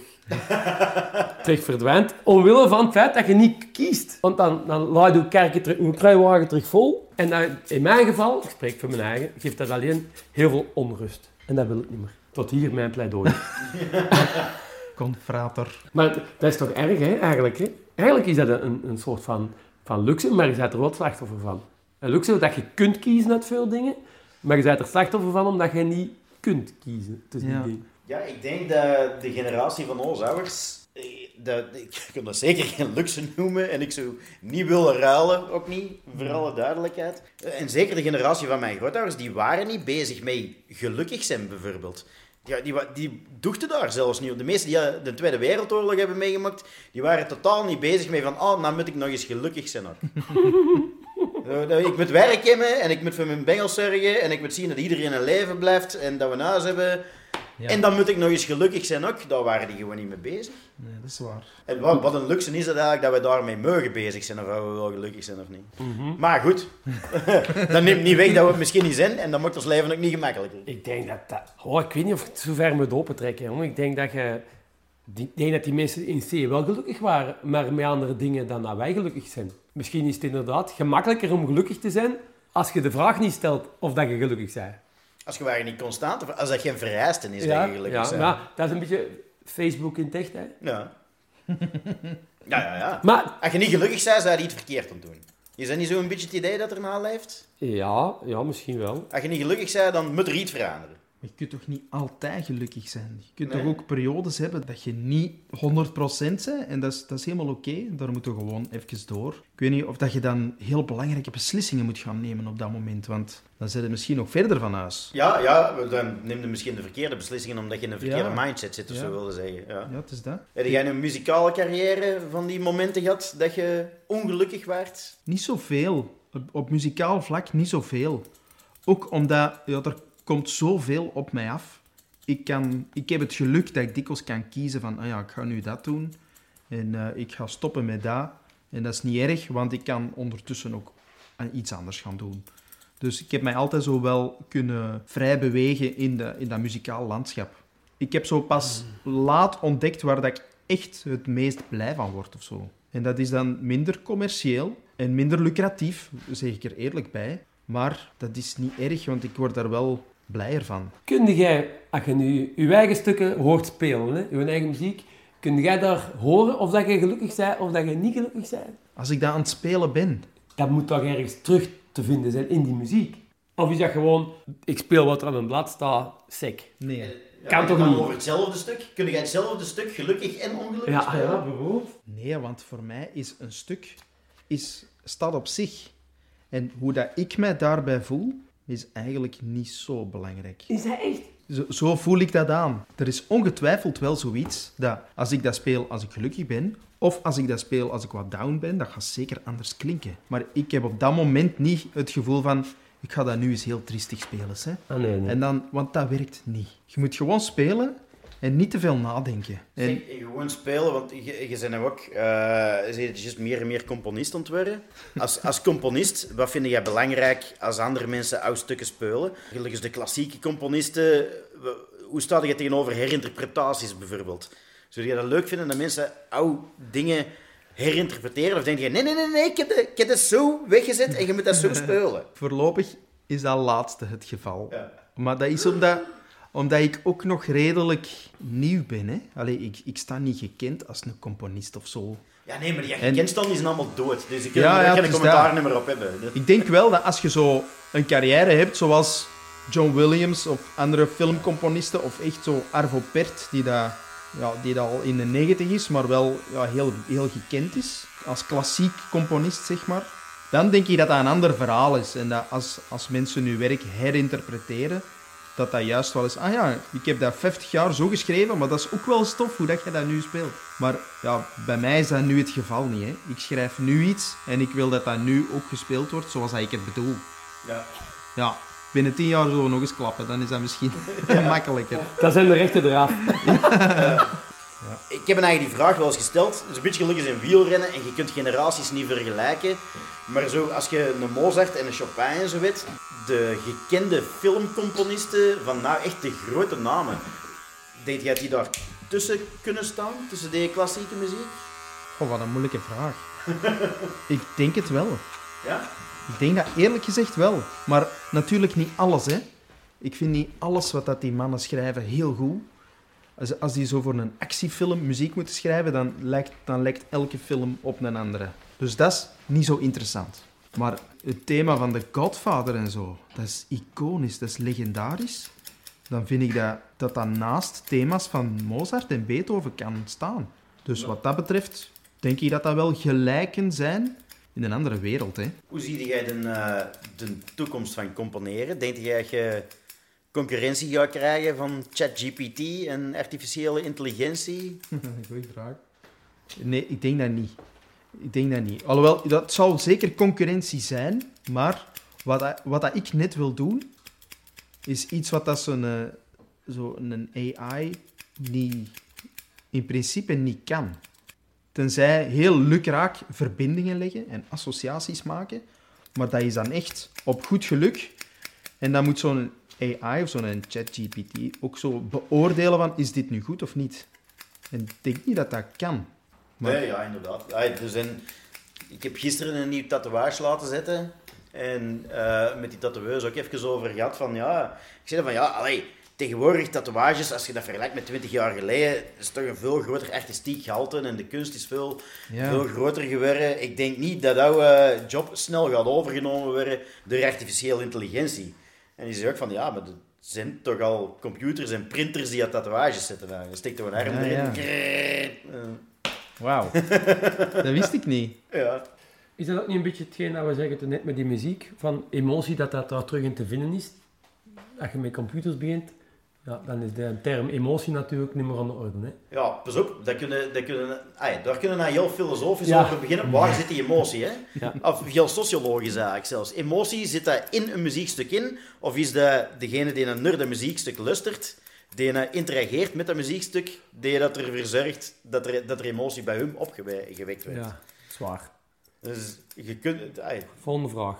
Speaker 1: terug verdwijnt. Omwille van het feit dat je niet kiest. Want dan, dan laat je kerken terug, je kruiwagen terug vol. En dan, in mijn geval, ik spreek voor mijn eigen, geeft dat alleen heel veel onrust. En dat wil ik niet meer. Tot hier mijn pleidooi.
Speaker 2: Confrater.
Speaker 1: maar dat is toch erg, hè, eigenlijk? Hè? Eigenlijk is dat een, een soort van, van luxe, maar je bent er wel slachtoffer van. Een luxe dat je kunt kiezen uit veel dingen, maar je bent er slachtoffer van omdat je niet kunt kiezen tussen
Speaker 2: Ja.
Speaker 1: die dingen.
Speaker 3: Ja, ik denk dat de generatie van onze ouders, eh, dat, ik kan dat zeker geen luxe noemen en ik zou niet willen ruilen, ook niet, voor alle duidelijkheid. Eh, En zeker de generatie van mijn grootouders, die waren niet bezig met gelukkig zijn, bijvoorbeeld. Ja, die, die dochten daar zelfs niet op. De meesten die eh, de Tweede Wereldoorlog hebben meegemaakt, die waren totaal niet bezig met van, oh, nou moet ik nog eens gelukkig zijn ook. Eh, dat- Ik moet werk hebben en ik moet voor mijn bengels zorgen en ik moet zien dat iedereen een leven blijft en dat we een huis hebben.
Speaker 2: Ja.
Speaker 3: En dan moet ik nog eens gelukkig zijn ook. Daar waren die gewoon niet mee bezig.
Speaker 2: Nee, dat is waar.
Speaker 3: En wat, wat een luxe is het eigenlijk dat we daarmee mogen bezig zijn, of we wel gelukkig zijn of niet. Maar goed, dat neemt niet weg dat we het misschien niet zijn en dan maakt ons leven ook niet gemakkelijker.
Speaker 1: Ik denk dat dat... Oh, ik weet niet of ik het zo ver moet opentrekken, jongen. Ik denk dat je... Ik denk dat die mensen in C wel gelukkig waren, maar met andere dingen dan dat wij gelukkig zijn. Misschien is het inderdaad gemakkelijker om gelukkig te zijn als je de vraag niet stelt of dat je gelukkig bent.
Speaker 3: Als je waren niet constant, of als dat geen vereiste is dat je gelukkig
Speaker 1: ja,
Speaker 3: bent.
Speaker 1: dat is een beetje Facebook in het echt, hè.
Speaker 3: Ja. Ja, ja, ja.
Speaker 1: Maar
Speaker 3: Als je niet gelukkig bent, zou je iets verkeerd aan doen. Is dat niet zo'n beetje het idee dat er leeft?
Speaker 1: ja, ja, misschien wel.
Speaker 3: Als je niet gelukkig bent, dan moet er iets veranderen.
Speaker 2: Maar je kunt toch niet altijd gelukkig zijn? Je kunt
Speaker 3: Nee.
Speaker 2: toch ook periodes hebben dat je niet 100% bent? En dat is, dat is helemaal oké. Daar moeten we gewoon even door. Ik weet niet of dat je dan heel belangrijke beslissingen moet gaan nemen op dat moment. Want dan zit je misschien nog verder van huis.
Speaker 3: Ja, ja, dan neem je misschien de verkeerde beslissingen omdat je in een verkeerde
Speaker 2: Ja.
Speaker 3: mindset zit, of
Speaker 2: Ja.
Speaker 3: zo wilde zeggen. Ja.
Speaker 2: Ja, het is dat.
Speaker 3: Heb jij een muzikale carrière van die momenten gehad dat je ongelukkig werd?
Speaker 2: Niet zoveel. Op, op muzikaal vlak niet zoveel. Ook omdat ja, er komt zoveel op mij af. Ik, kan, ik heb het geluk dat ik dikwijls kan kiezen van, ah ja, ik ga nu dat doen. En eh, ik ga stoppen met dat. En dat is niet erg, want ik kan ondertussen ook iets anders gaan doen. Dus ik heb mij altijd zo wel kunnen vrij bewegen in, de, in dat muzikaal landschap. Ik heb zo pas laat ontdekt waar dat ik echt het meest blij van word of zo. En dat is dan minder commercieel en minder lucratief, zeg ik er eerlijk bij. Maar dat is niet erg, want ik word daar wel blijer van.
Speaker 1: Kun jij, als je nu je eigen stukken hoort spelen, hè, je eigen muziek, kun jij daar horen of dat je gelukkig bent of dat je niet gelukkig bent?
Speaker 2: Als ik dat aan het spelen ben,
Speaker 1: Dat moet toch ergens terug te vinden zijn in die muziek? Of is dat gewoon, ik speel wat er aan een blad staat, sec?
Speaker 2: nee.
Speaker 3: Ja,
Speaker 1: Kan toch niet?
Speaker 3: over hetzelfde stuk? Kun jij hetzelfde stuk gelukkig en ongelukkig
Speaker 1: Ja,
Speaker 3: spelen?
Speaker 1: ja, bijvoorbeeld.
Speaker 2: Nee, want voor mij is een stuk is, staat op zich. En hoe dat ik mij daarbij voel, is eigenlijk niet zo belangrijk.
Speaker 1: Is dat echt?
Speaker 2: Zo, zo voel ik dat aan. Er is ongetwijfeld wel zoiets dat als ik dat speel als ik gelukkig ben, of als ik dat speel als ik wat down ben, dat gaat zeker anders klinken. Maar ik heb op dat moment niet het gevoel van, ik ga dat nu eens heel triestig spelen. Hè?
Speaker 1: Ah, nee, nee.
Speaker 2: En dan, want dat werkt niet. Je moet gewoon spelen en niet te veel nadenken. En,
Speaker 3: gewoon spelen, want je, je bent ook uh, meer en meer componist worden. Als, als componist, wat vind jij belangrijk als andere mensen oude stukken spelen? Volgens de klassieke componisten, hoe sta je tegenover herinterpretaties bijvoorbeeld? Zou je dat leuk vinden dat mensen oude dingen herinterpreteren? Of denk je, nee, nee, nee, nee ik, heb de, ik heb het zo weggezet en je moet dat zo spelen?
Speaker 2: voorlopig is dat laatste het geval.
Speaker 3: Ja.
Speaker 2: Maar dat is omdat, omdat ik ook nog redelijk nieuw ben. Hè? Allee, ik, ik sta niet gekend als een componist of zo.
Speaker 3: Ja, nee, maar die
Speaker 2: En-
Speaker 3: gekend die zijn allemaal dood. Dus ik kan
Speaker 2: Ja, ja,
Speaker 3: geen
Speaker 2: is
Speaker 3: commentaar meer op hebben.
Speaker 2: Ik denk wel dat als je zo een carrière hebt, zoals John Williams of andere filmcomponisten, of echt zo Arvo Pärt, die, dat, ja, die dat al in de negentig is, maar wel ja, heel, heel gekend is, als klassiek componist, zeg maar, dan denk ik dat dat een ander verhaal is. En dat als, als mensen hun werk herinterpreteren, dat dat juist wel is, ah ja, ik heb dat 50 jaar zo geschreven, maar dat is ook wel stof hoe dat je dat nu speelt. Maar ja, bij mij is dat nu het geval niet. Hè. Ik schrijf nu iets en ik wil dat dat nu ook gespeeld wordt zoals dat ik het bedoel.
Speaker 3: Ja.
Speaker 2: Ja, binnen 10 jaar zullen we nog eens klappen, dan is dat misschien makkelijker.
Speaker 1: Dat zijn de rechte eraf.
Speaker 3: Ik heb een eigen die vraag wel eens gesteld. Het is een beetje gelukkig in wielrennen en je kunt generaties niet vergelijken. Maar zo, als je een Mozart en een Chopin en zo weet, de gekende filmcomponisten van nou echt de grote namen, denk jij die daar tussen kunnen staan, tussen die klassieke muziek?
Speaker 2: Oh, wat een moeilijke vraag. ik denk het wel.
Speaker 3: Ja?
Speaker 2: Ik denk dat eerlijk gezegd wel. Maar natuurlijk niet alles, hè. Ik vind niet alles wat dat die mannen schrijven heel goed. Als, als die zo voor een actiefilm muziek moeten schrijven, dan lijkt, dan lijkt elke film op een andere. Dus dat is niet zo interessant. Maar het thema van de Godfather en zo, dat is iconisch, dat is legendarisch. Dan vind ik dat dat, dat naast thema's van Mozart en Beethoven kan staan. Dus wat dat betreft, denk ik dat dat wel gelijken zijn in een andere wereld, hè.
Speaker 3: Hoe zie jij de, eh, de toekomst van componeren? Denk jij dat je concurrentie gaat krijgen van ChatGPT en artificiële intelligentie?
Speaker 2: Goeie vraag. Nee, ik denk dat niet. Ik denk dat niet. Alhoewel, dat zal zeker concurrentie zijn, maar wat, wat dat ik net wil doen, is iets wat dat zo'n eh, zo AI niet, in principe niet kan. Tenzij heel lukraak verbindingen leggen en associaties maken, maar dat is dan echt op goed geluk. En dan moet zo'n AI of zo'n ChatGPT ook zo beoordelen van, is dit nu goed of niet? En ik denk niet dat dat kan. Maar-
Speaker 3: Nee, ja, inderdaad. Ja, er. Ik heb gisteren een nieuw tatoeage laten zetten. En eh, met die tatoeeurs ook even over gehad van ja... Ik zei van ja, allee, tegenwoordig tatoeages, als je dat vergelijkt met 20 jaar geleden, is toch een veel groter artistiek gehalte en de kunst is veel,
Speaker 2: Ja.
Speaker 3: veel groter geworden. Ik denk niet dat jouw job snel gaat overgenomen worden door artificiële intelligentie. En die zei ook van ja, maar dat zijn toch al computers en printers die aan tatoeages zetten. Je steekt er een arm
Speaker 2: Ja,
Speaker 3: erin.
Speaker 2: ja. Wauw. dat wist ik niet.
Speaker 3: Ja.
Speaker 1: Is dat ook niet een beetje hetgeen dat we zeggen toen net met die muziek? Van emotie, dat dat daar terug in te vinden is? Als je met computers begint, ja, dan is de term emotie natuurlijk niet meer aan de orde. Hè?
Speaker 3: Ja, pas op, dat kunnen, dat kunnen, daar kunnen we heel filosofisch
Speaker 1: Ja.
Speaker 3: over beginnen. Waar zit die emotie? Hè?
Speaker 1: Ja.
Speaker 3: Of heel sociologisch eigenlijk zelfs. Emotie, zit dat in een muziekstuk in? Of is dat degene die een naar dat muziekstuk luistert, die een interageert met dat muziekstuk, die dat ervoor zorgt dat er, dat er emotie bij hem opgewekt werd?
Speaker 1: Ja, zwaar.
Speaker 3: Dus je kunt...
Speaker 1: Volgende vraag.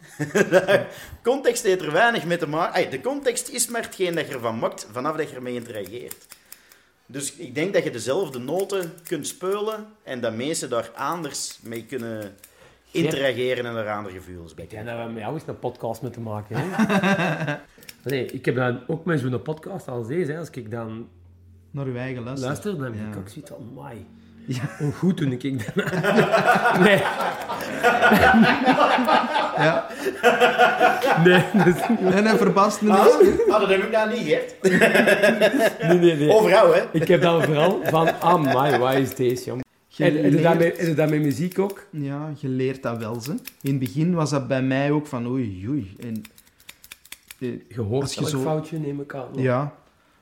Speaker 3: context heeft er weinig mee te maken. Ay, de context is maar hetgeen dat je ervan maakt vanaf dat je ermee interageert. Dus ik denk dat je dezelfde noten kunt spelen en dat mensen daar anders mee kunnen interageren en er andere gevoelens bij
Speaker 1: Ik denk dat we met jou eens een podcast moeten maken. Hè? nee, ik heb dan ook met zo'n podcast als deze. Hè, als ik dan
Speaker 2: Naar uw eigen luister.
Speaker 1: luister, dan heb ik
Speaker 2: Ja.
Speaker 1: ook zoiets van, Hoe goed toen ik dat... nee,
Speaker 2: Ja.
Speaker 1: nee, dus-
Speaker 2: En hij verbaast me
Speaker 3: Ah,
Speaker 2: niet.
Speaker 3: ah, dat heb ik nou niet gehoord.
Speaker 1: nee, nee, nee.
Speaker 3: Over jou, hè?
Speaker 1: Ik heb dan vooral van, ah, mai, wat is deze, jong.
Speaker 2: Je
Speaker 1: En
Speaker 2: leert-
Speaker 1: met- is het dan met muziek ook?
Speaker 2: Ja, je leert dat wel, ze. In het begin was dat bij mij ook van oei, oei. En, eh,
Speaker 1: Je hoort
Speaker 2: Als je
Speaker 1: elk
Speaker 2: zo-
Speaker 1: foutje, neem ik aan.
Speaker 2: ja,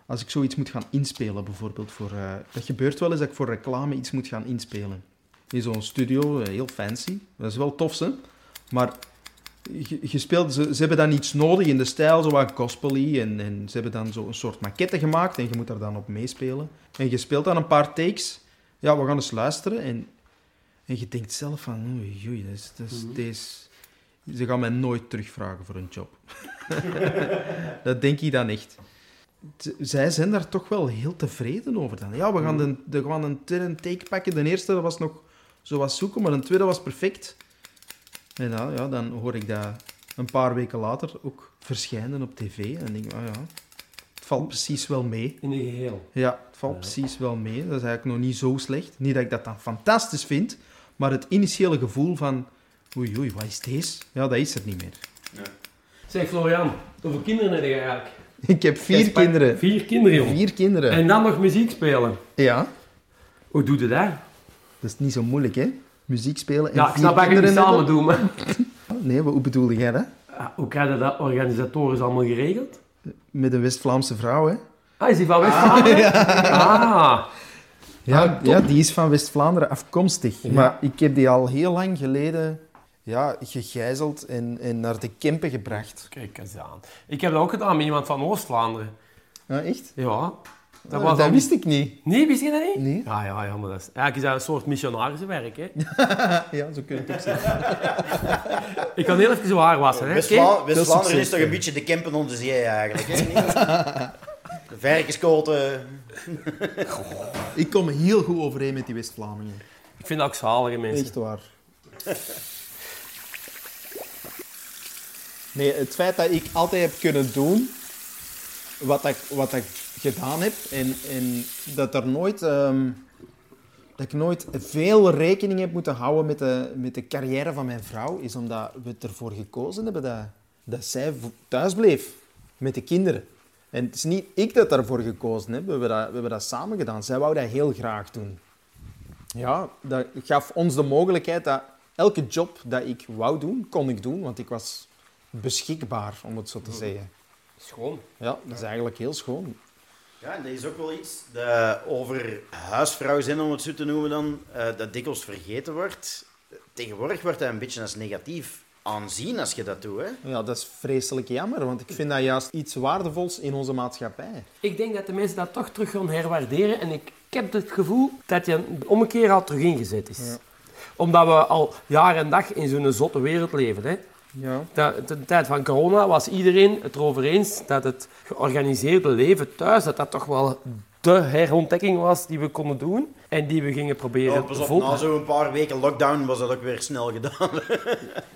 Speaker 2: als ik zoiets moet gaan inspelen, bijvoorbeeld voor... eh, dat gebeurt wel eens dat ik voor reclame iets moet gaan inspelen. In zo'n studio, eh, heel fancy. Dat is wel tof, ze. Maar je, je speelt, ze, ze hebben dan iets nodig in de stijl, zo wat gospel en, en ze hebben dan zo een soort maquette gemaakt en je moet daar dan op meespelen. En je speelt dan een paar takes. Ja, we gaan eens luisteren en, en je denkt zelf van, oei, oei, dat is, dat is,
Speaker 1: Mhm.
Speaker 2: deze- ze gaan mij nooit terugvragen voor een job. dat denk ik dan echt. Zij zijn daar toch wel heel tevreden over dan. Ja, we gaan, de, de, we gaan een tweede take pakken. De eerste dat was nog zo wat zoeken, maar de tweede was perfect. En ja, ja, dan hoor ik dat een paar weken later ook verschijnen op tv. En denk ik, ah ja, het valt precies wel mee.
Speaker 1: In een geheel.
Speaker 2: Ja, het valt
Speaker 1: Ja.
Speaker 2: precies wel mee. Dat is eigenlijk nog niet zo slecht. Niet dat ik dat dan fantastisch vind, maar het initiële gevoel van... Oei, oei, wat is deze? Ja, dat is er niet meer.
Speaker 1: Zeg Florian, hoeveel kinderen heb je eigenlijk?
Speaker 2: Ik heb vier kinderen.
Speaker 1: Vier kinderen, jong.
Speaker 2: Vier kinderen.
Speaker 1: En dan nog muziek spelen.
Speaker 2: Ja,
Speaker 1: Hoe doe je dat?
Speaker 2: dat is niet zo moeilijk, hè? Muziek spelen en
Speaker 1: Ja, ik
Speaker 2: vier
Speaker 1: snap dat je het
Speaker 2: kinderen
Speaker 1: samen doen, maar...
Speaker 2: Nee, maar hoe bedoelde jij dat?
Speaker 1: Ah, Hoe krijg je dat organisatorisch allemaal geregeld?
Speaker 2: Met een West-Vlaamse vrouw, hè?
Speaker 1: Ah, is die van West-Vlaanderen? Ah.
Speaker 2: Ja,
Speaker 1: Ah, top.
Speaker 2: ja die is van West-Vlaanderen afkomstig.
Speaker 1: Ja.
Speaker 2: Maar ik heb die al heel lang geleden ja, gegijzeld en, en naar de Kempen gebracht.
Speaker 1: Kijk eens aan. Ik heb dat ook gedaan met iemand van Oost-Vlaanderen.
Speaker 2: Ja, echt?
Speaker 1: Ja. Dat,
Speaker 2: Dat,
Speaker 1: was al-
Speaker 2: wist ik niet.
Speaker 1: Nee, wist je dat niet?
Speaker 2: Nee.
Speaker 1: Ja, ja, ja, maar dat is... Eigenlijk is dat een soort missionarissenwerk, hè.
Speaker 2: Ja, zo kun je het ook zeggen.
Speaker 1: Ik kan heel even zo haar wassen, hè.
Speaker 3: West-Vlaanderen is toch een beetje de Kempen onder de zee eigenlijk. Hè? De verkenskoten.
Speaker 2: Ik kom heel goed overeen met die West-Vlamingen.
Speaker 1: Ik vind dat ook zalige mensen.
Speaker 2: Echt waar. Nee, het feit dat ik altijd heb kunnen doen wat ik, wat ik gedaan heb en, en dat, er nooit, ehm, dat ik nooit veel rekening heb moeten houden met de, met de carrière van mijn vrouw, is omdat we ervoor gekozen hebben dat, dat zij thuis bleef met de kinderen. En het is niet ik dat daarvoor gekozen heb, we hebben dat, we hebben dat samen gedaan. Zij wou dat heel graag doen. Ja, dat gaf ons de mogelijkheid dat elke job dat ik wou doen, kon ik doen, want ik was beschikbaar, om het zo te zeggen.
Speaker 1: Schoon.
Speaker 2: Ja, dat is eigenlijk heel schoon.
Speaker 3: Ja, en dat is ook wel iets dat over huisvrouw zijn, om het zo te noemen dan, eh, dat dikwijls vergeten wordt. Tegenwoordig wordt dat een beetje als negatief aanzien als je dat doet. Hè?
Speaker 2: Ja, dat is vreselijk jammer, want ik vind dat juist iets waardevols in onze maatschappij.
Speaker 1: Ik denk dat de mensen dat toch terug gaan herwaarderen. En ik, ik heb het gevoel dat je de ommekeer al terug ingezet is. Omdat we al jaar en dag in zo'n zotte wereld leven. Hè.
Speaker 2: Ja.
Speaker 1: Dat, de tijd van corona was iedereen het erover eens dat het georganiseerde leven thuis, dat dat toch wel de herontdekking was die we konden doen. En die we gingen proberen te volgen.
Speaker 3: na zo'n paar weken lockdown was dat ook weer snel gedaan.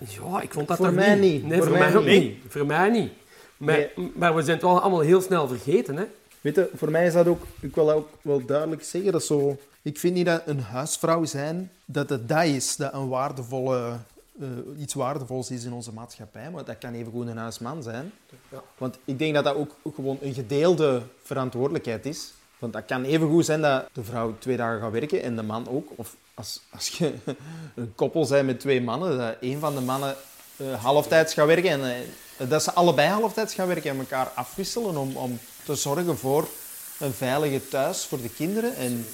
Speaker 1: Ja, ik vond dat
Speaker 2: Voor mij
Speaker 1: niet.
Speaker 2: niet.
Speaker 1: Nee,
Speaker 2: Voor
Speaker 1: voor,
Speaker 2: mij
Speaker 1: mij ook
Speaker 2: niet.
Speaker 1: niet. Voor mij niet. Maar, maar we zijn het wel allemaal heel snel vergeten. Hè?
Speaker 2: Weet je, voor mij is dat ook, ik wil dat ook wel duidelijk zeggen, dat zo, ik vind niet dat een huisvrouw zijn, dat het dat is, dat een waardevolle eh, iets waardevols is in onze maatschappij. Maar dat kan evengoed een huisman zijn.
Speaker 1: Ja.
Speaker 2: Want ik denk dat dat ook gewoon een gedeelde verantwoordelijkheid is. Want dat kan evengoed zijn dat de vrouw twee dagen gaat werken en de man ook. Of als, als je een koppel bent met twee mannen, dat een van de mannen eh, halftijds gaat werken en eh, dat ze allebei halftijds gaan werken en elkaar afwisselen om, om te zorgen voor een veilige thuis voor de kinderen. En,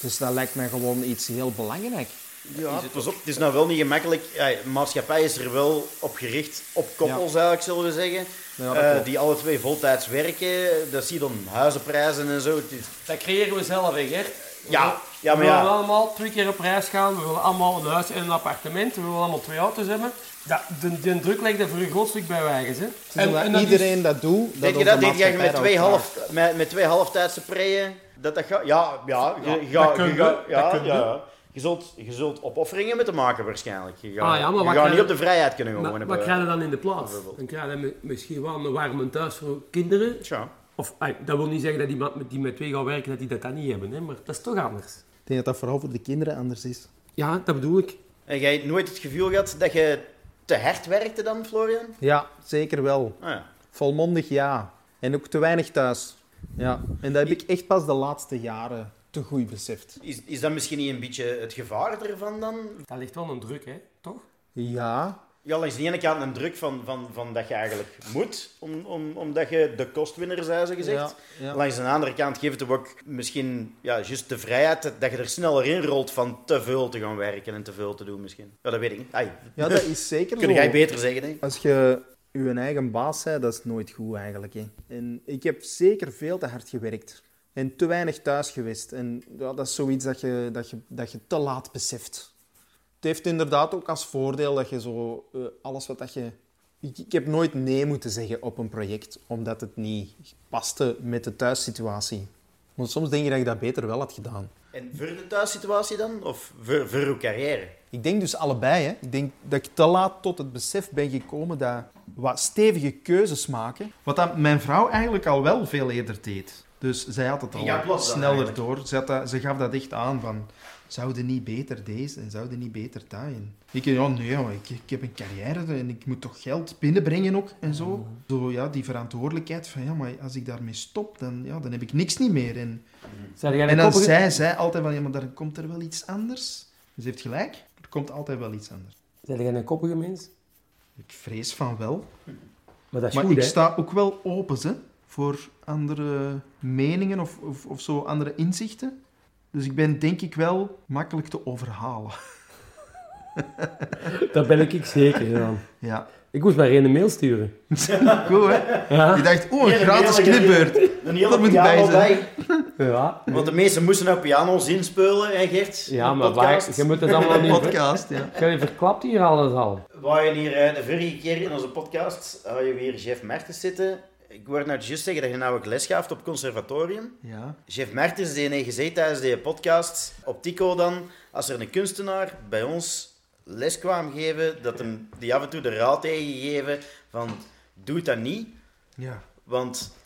Speaker 2: dus dat lijkt mij gewoon iets heel belangrijk.
Speaker 3: Ja, pas op, het is nou wel niet gemakkelijk. Ja, de maatschappij is er wel op gericht, op koppels eigenlijk, zullen we zeggen.
Speaker 2: Ja, dat
Speaker 3: Eh, die alle twee voltijds werken. Dat zie je dan huizenprijzen en zo. Het is-
Speaker 1: Dat creëren we zelf, hè, Gert.
Speaker 3: Ja, ja,
Speaker 1: we
Speaker 3: maar
Speaker 1: willen
Speaker 3: ja.
Speaker 1: allemaal twee keer op reis gaan. We willen allemaal een huis en een appartement. We willen allemaal twee auto's hebben. Ja, de, de druk legt er voor een groot stuk bij wijgens. Hè.
Speaker 2: En,
Speaker 1: dat is-
Speaker 2: iedereen dat doet, dat
Speaker 3: Denk je dat? Denk jij
Speaker 2: maatschappij
Speaker 3: met twee,
Speaker 2: dat
Speaker 3: half, met, met twee halftijdse preien? Dat dat gaat? Ja, ja. Je,
Speaker 1: Ja,
Speaker 3: je
Speaker 1: dat
Speaker 3: je
Speaker 1: je, dat
Speaker 3: ja,
Speaker 1: je.
Speaker 3: ja. Je zult, je zult opofferingen moeten maken waarschijnlijk. Je gaat,
Speaker 1: Ah, ja, maar
Speaker 3: je gaat niet op de vrijheid kunnen
Speaker 1: Maar
Speaker 3: wonen.
Speaker 1: wat krijg je dan in de plaats? Dan krijg je mi- misschien wel een warm thuis voor kinderen.
Speaker 3: Tja.
Speaker 1: Of, dat wil niet zeggen dat iemand met- die met twee gaat werken, dat die dat dan niet hebben. Hè. Maar dat is toch anders.
Speaker 2: Ik denk dat dat vooral voor de kinderen anders is.
Speaker 1: Ja, dat bedoel ik.
Speaker 3: En jij nooit het gevoel gehad dat je te hard werkte dan, Florian?
Speaker 2: Ja, zeker wel.
Speaker 3: Ah, ja.
Speaker 2: Volmondig ja. En ook te weinig thuis. Ja. En dat heb ik echt pas de laatste jaren te goed beseft.
Speaker 3: Is, is dat misschien niet een beetje het gevaar ervan dan?
Speaker 1: Dat ligt wel een druk, hè? toch?
Speaker 2: Ja,
Speaker 3: Ja, langs de ene kant een druk van, van, van dat je eigenlijk moet, om, om, omdat je de kostwinner bent, zo gezegd.
Speaker 2: Ja, ja.
Speaker 3: Langs de andere kant geeft het ook misschien ja, juist de vrijheid dat, je er sneller in rolt van te veel te gaan werken en te veel te doen misschien. Ja, dat weet ik niet. Ai,
Speaker 2: ja dat is zeker
Speaker 3: kun jij beter zeggen, hè?
Speaker 2: Als je je eigen baas bent, dat is nooit goed eigenlijk. Hè. En ik heb zeker veel te hard gewerkt. En te weinig thuis geweest. En ja, dat is zoiets dat je, dat, je, dat je te laat beseft. Het heeft inderdaad ook als voordeel dat je zo eh, alles wat dat je... Ik, ik heb nooit nee moeten zeggen op een project, omdat het niet paste met de thuissituatie. Want soms denk je dat ik dat beter wel had gedaan.
Speaker 3: En voor de thuissituatie dan? Of voor, voor uw carrière?
Speaker 2: Ik denk dus allebei. Hè. Ik denk dat ik te laat tot het besef ben gekomen dat wat stevige keuzes maken... Wat dat mijn vrouw eigenlijk al wel veel eerder deed. Dus zij had het al
Speaker 3: Ja, dan
Speaker 2: sneller door. Ze, dat- ze gaf dat echt aan van... Zouden niet beter deze en zouden niet beter dat? En ik ja, nee, ik, ik heb een carrière en ik moet toch geld binnenbrengen ook en zo. Zo ja, die verantwoordelijkheid van ja, maar als ik daarmee stop, dan, ja, dan heb ik niks niet meer. En, en dan
Speaker 1: koppige-
Speaker 2: zei zij altijd van ja, maar daar komt er wel iets anders. Ze heeft gelijk, er komt altijd wel iets anders.
Speaker 1: Zeg jij een koppige mens?
Speaker 2: Ik vrees van wel.
Speaker 1: Maar dat is
Speaker 2: Maar
Speaker 1: goed,
Speaker 2: ik
Speaker 1: hè?
Speaker 2: sta ook wel open hè, voor andere meningen of, of, of zo andere inzichten. Dus ik ben denk ik wel makkelijk te overhalen.
Speaker 1: Dat ben ik zeker dan.
Speaker 2: Ja,
Speaker 1: Ik moest maar een mail sturen.
Speaker 2: goed hè.
Speaker 1: Ja.
Speaker 2: Ik dacht, oh, een gratis knipbeurt.
Speaker 3: Een hele
Speaker 2: Dat moet bij zijn.
Speaker 1: Ja,
Speaker 3: Want de meesten moesten nou piano's inspelen, hè Gert?
Speaker 1: ja maar
Speaker 3: podcast.
Speaker 1: waar, je moet het allemaal niet...
Speaker 2: Podcast, ja.
Speaker 1: Je verklapt hier alles al.
Speaker 3: We hadden hier eh, de vorige keer in onze podcast, had je weer Jeff Mertens zitten. Ik hoorde nou juist zeggen dat je nou ook les gaf op conservatorium.
Speaker 2: Ja,
Speaker 3: Jeff Mertens, die heeft gezegd tijdens deze podcast, op Tico dan, als er een kunstenaar bij ons les kwam geven, dat hem die af en toe de raad tegengegeven van, doe dat niet,
Speaker 2: ja.
Speaker 3: want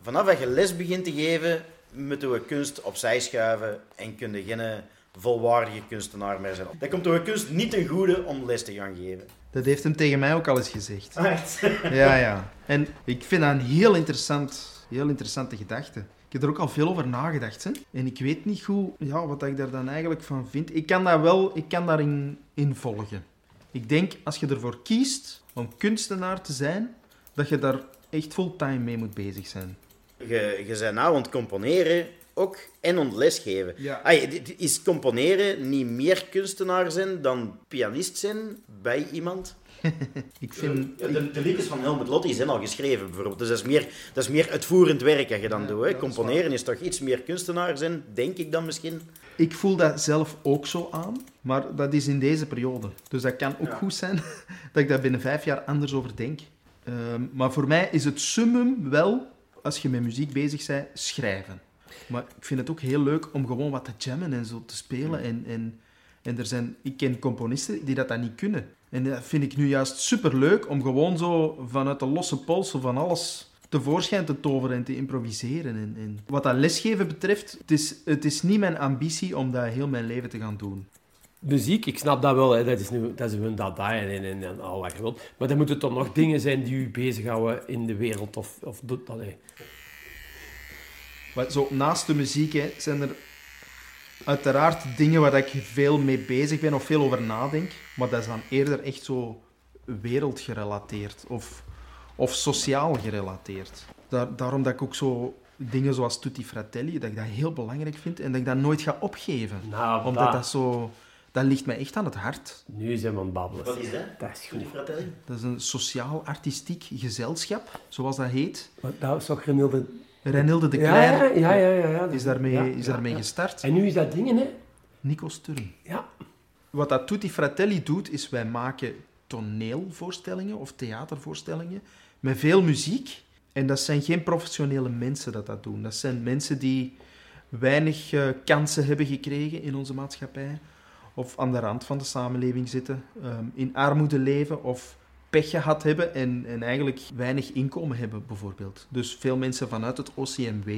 Speaker 3: vanaf dat je les begint te geven, moeten we kunst opzij schuiven en kun je geen volwaardige kunstenaar meer zijn. Dat komt door kunst niet ten goede om les te gaan geven.
Speaker 2: Dat heeft hem tegen mij ook al eens gezegd.
Speaker 3: Echt?
Speaker 2: Ja, ja. En ik vind dat een heel, interessant, heel interessante gedachte. Ik heb er ook al veel over nagedacht. Hè? En ik weet niet goed ja, wat ik daar dan eigenlijk van vind. Ik kan, dat wel, ik kan daarin in volgen. Ik denk, als je ervoor kiest om kunstenaar te zijn, dat je daar echt fulltime mee moet bezig zijn.
Speaker 3: Je, je bent nou aan het componeren ook en het lesgeven.
Speaker 2: Ja.
Speaker 3: Is componeren niet meer kunstenaar zijn dan pianist zijn bij iemand?
Speaker 2: Ik vind...
Speaker 3: De, de liedjes van Helmut Lotti zijn al geschreven, bijvoorbeeld. Dus dat is meer, dat is meer uitvoerend werk dat je dan doet. Hè.
Speaker 2: is
Speaker 3: Componeren is toch iets meer kunstenaar zijn, denk ik dan misschien.
Speaker 2: Ik voel dat zelf ook zo aan, maar dat is in deze periode. Dus dat kan ook
Speaker 3: Ja.
Speaker 2: goed zijn dat ik daar binnen vijf jaar anders over denk. Ehm, maar voor mij is het summum wel, als je met muziek bezig bent, schrijven. Maar ik vind het ook heel leuk om gewoon wat te jammen en zo te spelen. En, en, en er zijn, ik ken componisten die dat dan niet kunnen. En dat vind ik nu juist superleuk om gewoon zo vanuit de losse polsen van alles tevoorschijn te toveren en te improviseren. En, en wat dat lesgeven betreft, het is, het is niet mijn ambitie om dat heel mijn leven te gaan doen.
Speaker 1: muziek, ik snap dat wel, hè. Dat, is nu, dat is een dada en, en, en, en al wat je wilt. Maar dan moeten toch nog dingen zijn die u bezighouden in de wereld. Of, of doet allee.
Speaker 2: Maar zo naast de muziek hè, zijn er uiteraard dingen waar ik veel mee bezig ben of veel over nadenk. Maar dat is dan eerder echt zo wereldgerelateerd of, of sociaal gerelateerd. Daar, daarom dat ik ook zo dingen zoals Tutti Fratelli, dat ik dat heel belangrijk vind en dat ik dat nooit ga opgeven.
Speaker 1: Nou,
Speaker 2: Omdat
Speaker 1: dat-
Speaker 2: dat zo... Dat ligt mij echt aan het hart.
Speaker 1: Nu zijn we aan het babbelen.
Speaker 3: Wat is dat?
Speaker 1: Dat is goed.
Speaker 3: Fratelli?
Speaker 2: Dat is een sociaal-artistiek gezelschap, zoals dat heet.
Speaker 1: Maar Dat is toch Renilde...
Speaker 2: Renilde de Cler
Speaker 1: ja, ja, ja, ja.
Speaker 2: is daarmee, is daarmee gestart.
Speaker 1: En nu is dat dingen, hè?
Speaker 2: Nico Sturm.
Speaker 1: Ja.
Speaker 2: Wat dat Tutti Fratelli doet, is wij maken toneelvoorstellingen of theatervoorstellingen met veel muziek. En dat zijn geen professionele mensen dat dat doen. Dat zijn mensen die weinig eh, kansen hebben gekregen in onze maatschappij. Of aan de rand van de samenleving zitten. ehm, in armoede leven of pech gehad hebben en, en eigenlijk weinig inkomen hebben, bijvoorbeeld. Dus veel mensen vanuit het OCMW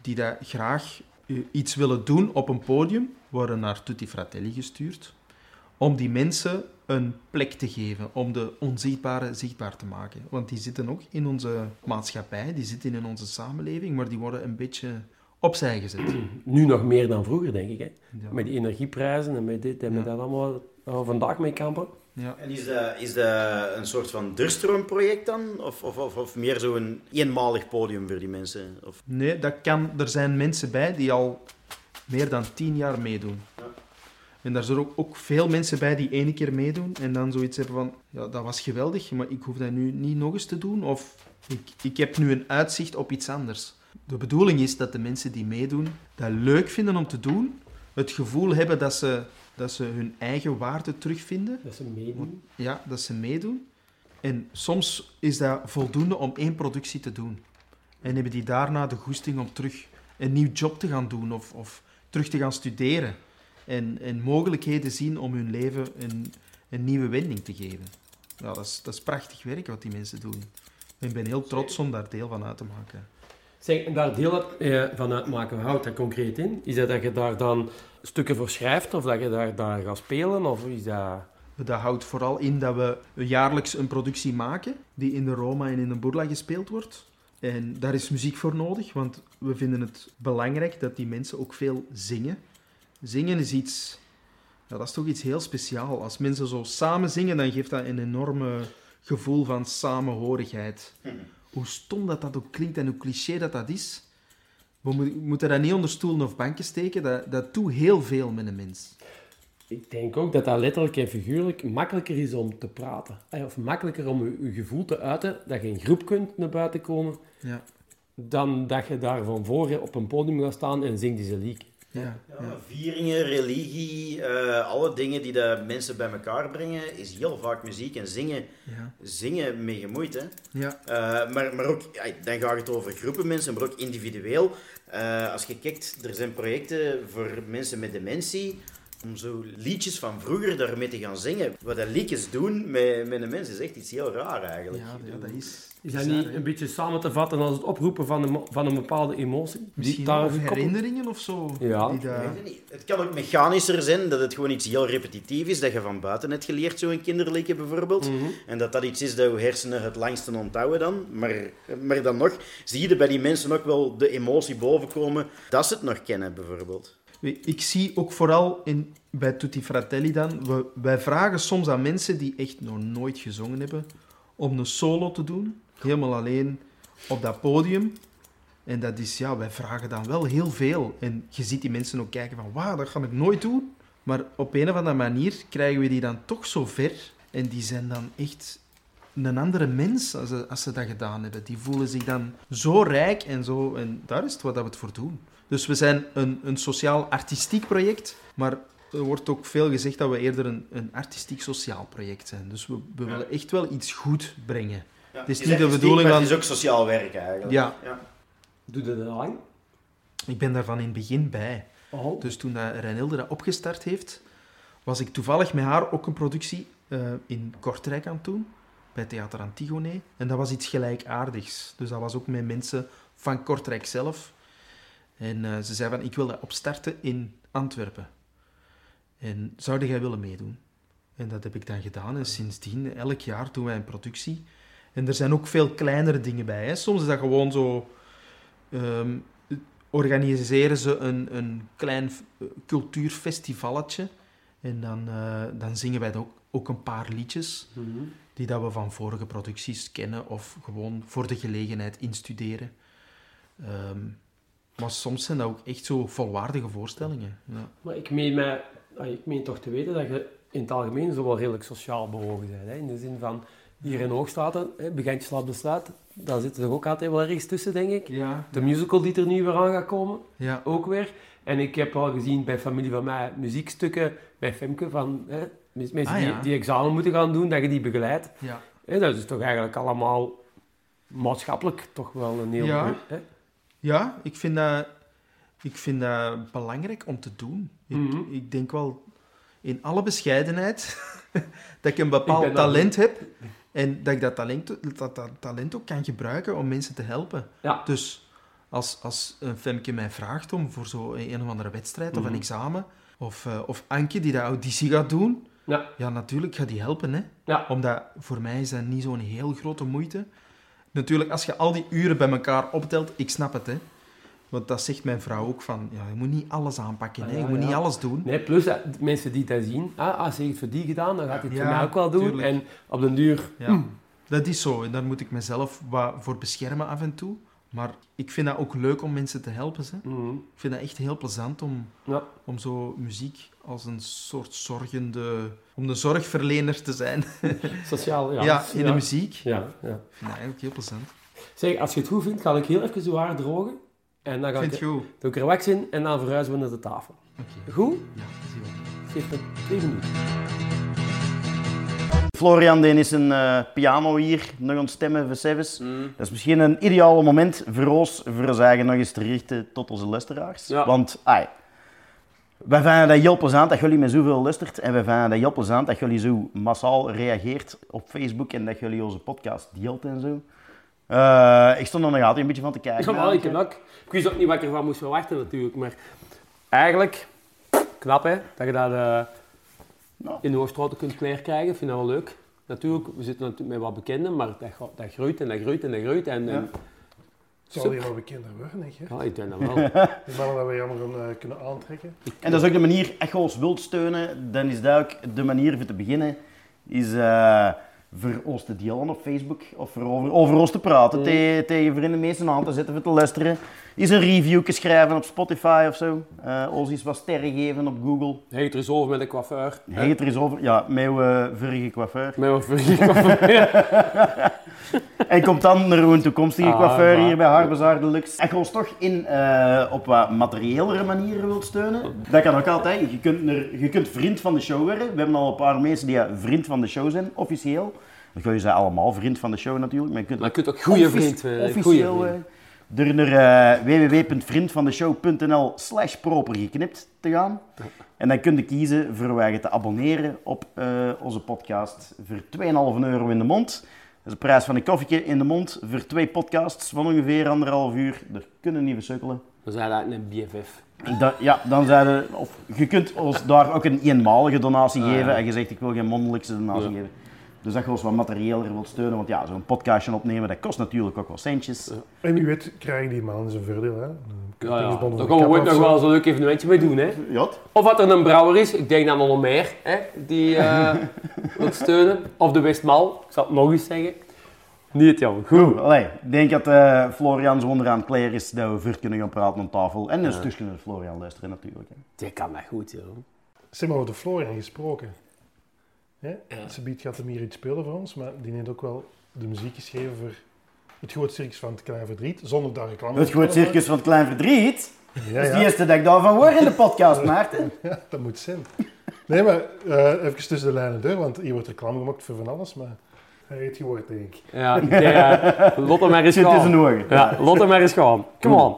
Speaker 2: die daar graag eh, iets willen doen op een podium, worden naar Tutti Fratelli gestuurd om die mensen een plek te geven, om de onzichtbare zichtbaar te maken. Want die zitten ook in onze maatschappij, die zitten in onze samenleving, maar die worden een beetje opzij gezet.
Speaker 1: Nu nog meer dan vroeger, denk ik. Hè?
Speaker 2: Ja.
Speaker 1: Met die energieprijzen en met dit en met dat allemaal. waar we vandaag mee kampen.
Speaker 2: Ja.
Speaker 3: En is dat, is dat een soort van Durstroom-project dan? Of, of, of, of meer zo'n eenmalig podium voor die mensen? Of...
Speaker 2: Nee, dat kan, er zijn mensen bij die al meer dan tien jaar meedoen.
Speaker 3: Ja.
Speaker 2: En daar zijn ook, ook veel mensen bij die ene keer meedoen en dan zoiets hebben van, ja, dat was geweldig, maar ik hoef dat nu niet nog eens te doen. Of ik, ik heb nu een uitzicht op iets anders. De bedoeling is dat de mensen die meedoen dat leuk vinden om te doen, het gevoel hebben dat ze, dat ze hun eigen waarde terugvinden,
Speaker 1: Dat ze meedoen.
Speaker 2: ja, dat ze meedoen. En soms is dat voldoende om één productie te doen. En hebben die daarna de goesting om terug een nieuw job te gaan doen of, of terug te gaan studeren. En, en mogelijkheden zien om hun leven een, een nieuwe wending te geven. Ja, dat is, dat is prachtig werk wat die mensen doen. En ik ben heel trots om daar deel van uit te maken.
Speaker 1: Zeg, en daar deel uit, eh, van uitmaken, wat houdt dat concreet in? Is dat dat je daar dan stukken voor schrijft of dat je daar, daar gaat spelen? Of is dat...
Speaker 2: Dat houdt vooral in dat we jaarlijks een productie maken die in de Roma en in de Burla gespeeld wordt. En daar is muziek voor nodig, want we vinden het belangrijk dat die mensen ook veel zingen. Zingen is iets, ja, dat is toch iets heel speciaals. Als mensen zo samen zingen, dan geeft dat een enorme gevoel van samenhorigheid. Hoe stom dat dat ook klinkt en hoe cliché dat dat is, we mo- moeten dat niet onder stoelen of banken steken. Dat, dat doet heel veel met een mens.
Speaker 1: Ik denk ook dat dat letterlijk en figuurlijk makkelijker is om te praten. Of makkelijker om je, je gevoel te uiten, dat je in groep kunt naar buiten komen,
Speaker 2: Ja,
Speaker 1: dan dat je daar van voor op een podium gaat staan en zingt deze liek.
Speaker 2: Ja, ja.
Speaker 3: Vieringen, religie, eh, alle dingen die de mensen bij elkaar brengen, is heel vaak muziek en zingen,
Speaker 2: ja.
Speaker 3: zingen mee gemoeid. Hè?
Speaker 2: ja.
Speaker 3: Eh, maar, maar ook, dan gaat het over groepen mensen, maar ook individueel. Eh, als je kijkt, er zijn projecten voor mensen met dementie, om zo liedjes van vroeger daarmee te gaan zingen. Wat dat liedjes doen met, met een mens is echt iets heel raar eigenlijk.
Speaker 2: Ja, ja, dat is...
Speaker 1: Is dat niet een beetje samen te vatten als het oproepen van een, van een bepaalde emotie? Die
Speaker 2: Misschien
Speaker 1: gekoppeld-
Speaker 2: herinneringen of zo?
Speaker 1: Ja.
Speaker 2: Die daar-.
Speaker 3: Het kan ook mechanischer zijn, dat het gewoon iets heel repetitief is, dat je van buiten hebt geleerd, zo'n kinderliedje bijvoorbeeld.
Speaker 1: Mhm.
Speaker 3: En dat dat iets is dat je hersenen het langste onthouden dan. Maar, maar dan nog, zie je bij die mensen ook wel de emotie bovenkomen dat ze het nog kennen, bijvoorbeeld.
Speaker 2: Ik zie ook vooral in, bij Tutti Fratelli dan, we, wij vragen soms aan mensen die echt nog nooit gezongen hebben, om een solo te doen, helemaal alleen op dat podium. En dat is, ja, wij vragen dan wel heel veel. En je ziet die mensen ook kijken van, wauw, dat ga ik nooit doen. Maar op een of andere manier krijgen we die dan toch zo ver. En die zijn dan echt een andere mens als ze, dat gedaan hebben. Die voelen zich dan zo rijk en zo. En daar is het wat we het voor doen. Dus we zijn een, een sociaal-artistiek project, maar er wordt ook veel gezegd dat we eerder een, een artistiek-sociaal project zijn. Dus we, we willen echt wel iets goed brengen.
Speaker 3: Ja,
Speaker 2: Het is niet de bedoeling van-
Speaker 3: Het is ook sociaal werk eigenlijk.
Speaker 2: Ja.
Speaker 3: ja.
Speaker 1: Doe je dat lang?
Speaker 2: Ik ben daarvan in het begin bij.
Speaker 1: Oh.
Speaker 2: Dus toen Renilde dat opgestart heeft, was ik toevallig met haar ook een productie eh, in Kortrijk aan het doen, bij Theater Antigone. En dat was iets gelijkaardigs. Dus dat was ook met mensen van Kortrijk zelf. En eh, ze zei van, ik wil dat opstarten in Antwerpen. En zou jij willen meedoen? En dat heb ik dan gedaan. En sindsdien, elk jaar doen wij een productie. En er zijn ook veel kleinere dingen bij. Hè. Soms is dat gewoon zo... ehm, organiseren ze een, een klein eh, cultuurfestivalletje. En dan, eh, dan zingen wij ook, ook een paar liedjes die dat we van vorige producties kennen of gewoon voor de gelegenheid instuderen. Ehm, maar soms zijn dat ook echt zo volwaardige voorstellingen. Ja.
Speaker 1: Maar ik meen, mij, ah, ik meen toch te weten dat je in het algemeen zo wel redelijk sociaal bewogen bent. Hè? In de zin van, hier in Hoogstraten, hè, Begantje slaat beslaat, daar zitten er ook altijd wel ergens tussen, denk ik.
Speaker 2: Ja.
Speaker 1: De musical die er nu weer aan gaat komen,
Speaker 2: Ja.
Speaker 1: ook weer. En ik heb al gezien bij familie van mij muziekstukken, bij Femke, van hè, mens- mensen
Speaker 2: Ah,
Speaker 1: die, examen moeten gaan doen, dat je die begeleidt.
Speaker 2: Ja.
Speaker 1: Hè, dat is toch eigenlijk allemaal maatschappelijk toch wel een heel...
Speaker 2: Ja.
Speaker 1: Hè?
Speaker 2: Ja, ik vind, dat, ik vind dat belangrijk om te doen. Ik,
Speaker 1: Mhm.
Speaker 2: ik denk wel, in alle bescheidenheid, dat ik een bepaald talent heb. En dat ik dat talent, dat, dat talent ook kan gebruiken om mensen te helpen.
Speaker 1: Ja.
Speaker 2: Dus als, als een Femke mij vraagt om voor zo een of andere wedstrijd of
Speaker 1: Mhm.
Speaker 2: een examen, of, eh, of Anke die dat auditie gaat doen,
Speaker 1: Ja.
Speaker 2: ja, natuurlijk gaat die helpen. Hè?
Speaker 1: Ja.
Speaker 2: Omdat voor mij is dat niet zo'n heel grote moeite. Natuurlijk, als je al die uren bij elkaar optelt, ik snap het. Hè? Want dat zegt mijn vrouw ook van, ja, je moet niet alles aanpakken.
Speaker 1: Ah, ja,
Speaker 2: je moet
Speaker 1: ja.
Speaker 2: niet alles doen.
Speaker 1: Nee, plus dat de mensen die dat zien, ah, als hij het voor die gedaan, dan gaat hij het voor mij ook wel doen.
Speaker 2: tuurlijk.
Speaker 1: En op den duur,
Speaker 2: Ja. Dat is zo. En daar moet ik mezelf wat voor beschermen af en toe. Maar ik vind dat ook leuk om mensen te helpen. Hè?
Speaker 1: Mhm.
Speaker 2: Ik vind dat echt heel plezant om, om zo muziek als een soort zorgende... Om de zorgverlener te zijn.
Speaker 1: sociaal, ja.
Speaker 2: Ja, in de muziek.
Speaker 1: Ja, ja.
Speaker 2: Ik vind dat eigenlijk heel plezant.
Speaker 1: Zeg, als je het goed vindt, ga ik heel even zo haar drogen. En dan ga
Speaker 2: vind
Speaker 1: ik,
Speaker 2: het goed.
Speaker 1: doe ik er wax in en dan verhuizen we naar de tafel. Goed?
Speaker 2: Ja, dat is wel.
Speaker 1: Geef me twee minuten.
Speaker 3: Florian die is een eh, piano hier nog aan het stemmen voor Sevis. Dat is misschien een ideale moment voor ons voor zeggen nog eens te richten tot onze luisteraars.
Speaker 1: Ja.
Speaker 3: Want ai, wij vinden dat heel plezant dat jullie met zoveel luistert en wij vinden dat heel plezant dat jullie zo massaal reageert op Facebook en dat jullie onze podcast deelt en zo. Eh, ik stond er nog altijd een beetje van te kijken.
Speaker 1: Ja, maar ik, heb ook, ik wist ook niet wat ik ervan moest verwachten natuurlijk, maar eigenlijk knap hè, dat je dat eh,
Speaker 3: Ja.
Speaker 1: in de Hoogstraten kunt krijgen. Ik vind dat wel leuk. Natuurlijk, we zitten natuurlijk met wat bekenden, maar dat, dat groeit en dat groeit en dat groeit. En, en-
Speaker 5: Het zal hier wel bekender worden, denk je.
Speaker 1: ja, ik denk dat wel.
Speaker 5: Die mannen dat we jammer gaan eh, kunnen aantrekken.
Speaker 3: En dat is ook de manier, ons wilt steunen, dan is dat ook de manier voor te beginnen, is eh, voor ons te delen op Facebook of voor over, over ons te praten,
Speaker 1: Mm.
Speaker 3: tegen, tegen vrienden, mensen aan te zetten, voor te luisteren. Is een review schrijven op Spotify of zo. Eh ons eens wat sterren geven op Google.
Speaker 1: Hij er eens over met een coiffeur.
Speaker 3: Heet er eens over. Ja, met uw eh, vorige coiffeur.
Speaker 1: Met een vorige coiffeur.
Speaker 3: En komt dan naar een toekomstige
Speaker 1: Ah,
Speaker 3: coiffeur
Speaker 1: maar-
Speaker 3: hier bij Haarbazaar Deluxe. Als je ons toch in, eh, op wat materiëlere manieren wilt steunen, dat kan ook altijd. Je kunt, er, je kunt vriend van de show worden. We hebben al een paar mensen die vriend van de show zijn, officieel. Dan kun je ze allemaal vriend van de show natuurlijk. Maar je kunt
Speaker 1: Maar je kunt ook goede vriend.
Speaker 3: Officieel
Speaker 1: Goeie vriend.
Speaker 3: Door naar uh, www.vriendvandeshow.nl slash proper geknipt te gaan. En dan kun je kiezen voor je te abonneren op eh, onze podcast voor 2,5 euro in de mond. Dat is de prijs van een koffietje in de mond voor twee podcasts van ongeveer anderhalf uur. Daar kunnen niet versukkelen.
Speaker 1: We zijn dat een BFF.
Speaker 3: Da- ja, dan zeiden of je kunt ons daar ook een eenmalige donatie
Speaker 1: Ah,
Speaker 3: geven.
Speaker 1: ja.
Speaker 3: En je zegt ik wil geen mondelijkse donatie
Speaker 1: Ja.
Speaker 3: geven. Dus dat je ons wat materiëler wilt steunen. Want ja, zo'n podcastje opnemen, dat kost natuurlijk ook wel centjes.
Speaker 5: En wie weet krijgen die mannen zijn voordeel. Hè? Een
Speaker 1: Ja, ja. Daar gaan we ooit nog wel
Speaker 5: zo.
Speaker 1: eens een leuk evenementje mee doen. Hè?
Speaker 3: Ja,
Speaker 1: Of wat er een brouwer is, ik denk dan nog meer, hè, die eh wil steunen. Of de Westmal, ik zal het nog eens zeggen. Niet jammer. Goed.
Speaker 3: Goed, allee, ik denk dat eh, Florian zo onderaan het klaar is dat we ver kunnen gaan praten aan tafel. En een stukje naar Florian luisteren natuurlijk. Hè.
Speaker 1: Die kan dat goed, joh.
Speaker 5: Zeg maar over de Florian gesproken. Hè? Ze biedt gaat hem hier iets spelen voor ons, maar die heeft ook wel de muziek geschreven voor het groot circus van het Klein Verdriet, zonder daar reclame
Speaker 3: Het groot circus van het Klein Verdriet.
Speaker 5: Ja,
Speaker 3: Dat is de
Speaker 5: ja.
Speaker 3: eerste dat ik daarvan hoor in de podcast, Maarten.
Speaker 5: ja, dat moet zijn. Nee, maar eh, even tussen de lijnen door, want hier wordt reclame gemaakt voor van alles, maar hij heeft gehoord, denk ik.
Speaker 1: Ja, denk, eh, Lotte maar eens
Speaker 3: Zit tussen de
Speaker 1: gaan.
Speaker 3: ogen.
Speaker 1: Ja, Lotte maar eens gaan. Come on.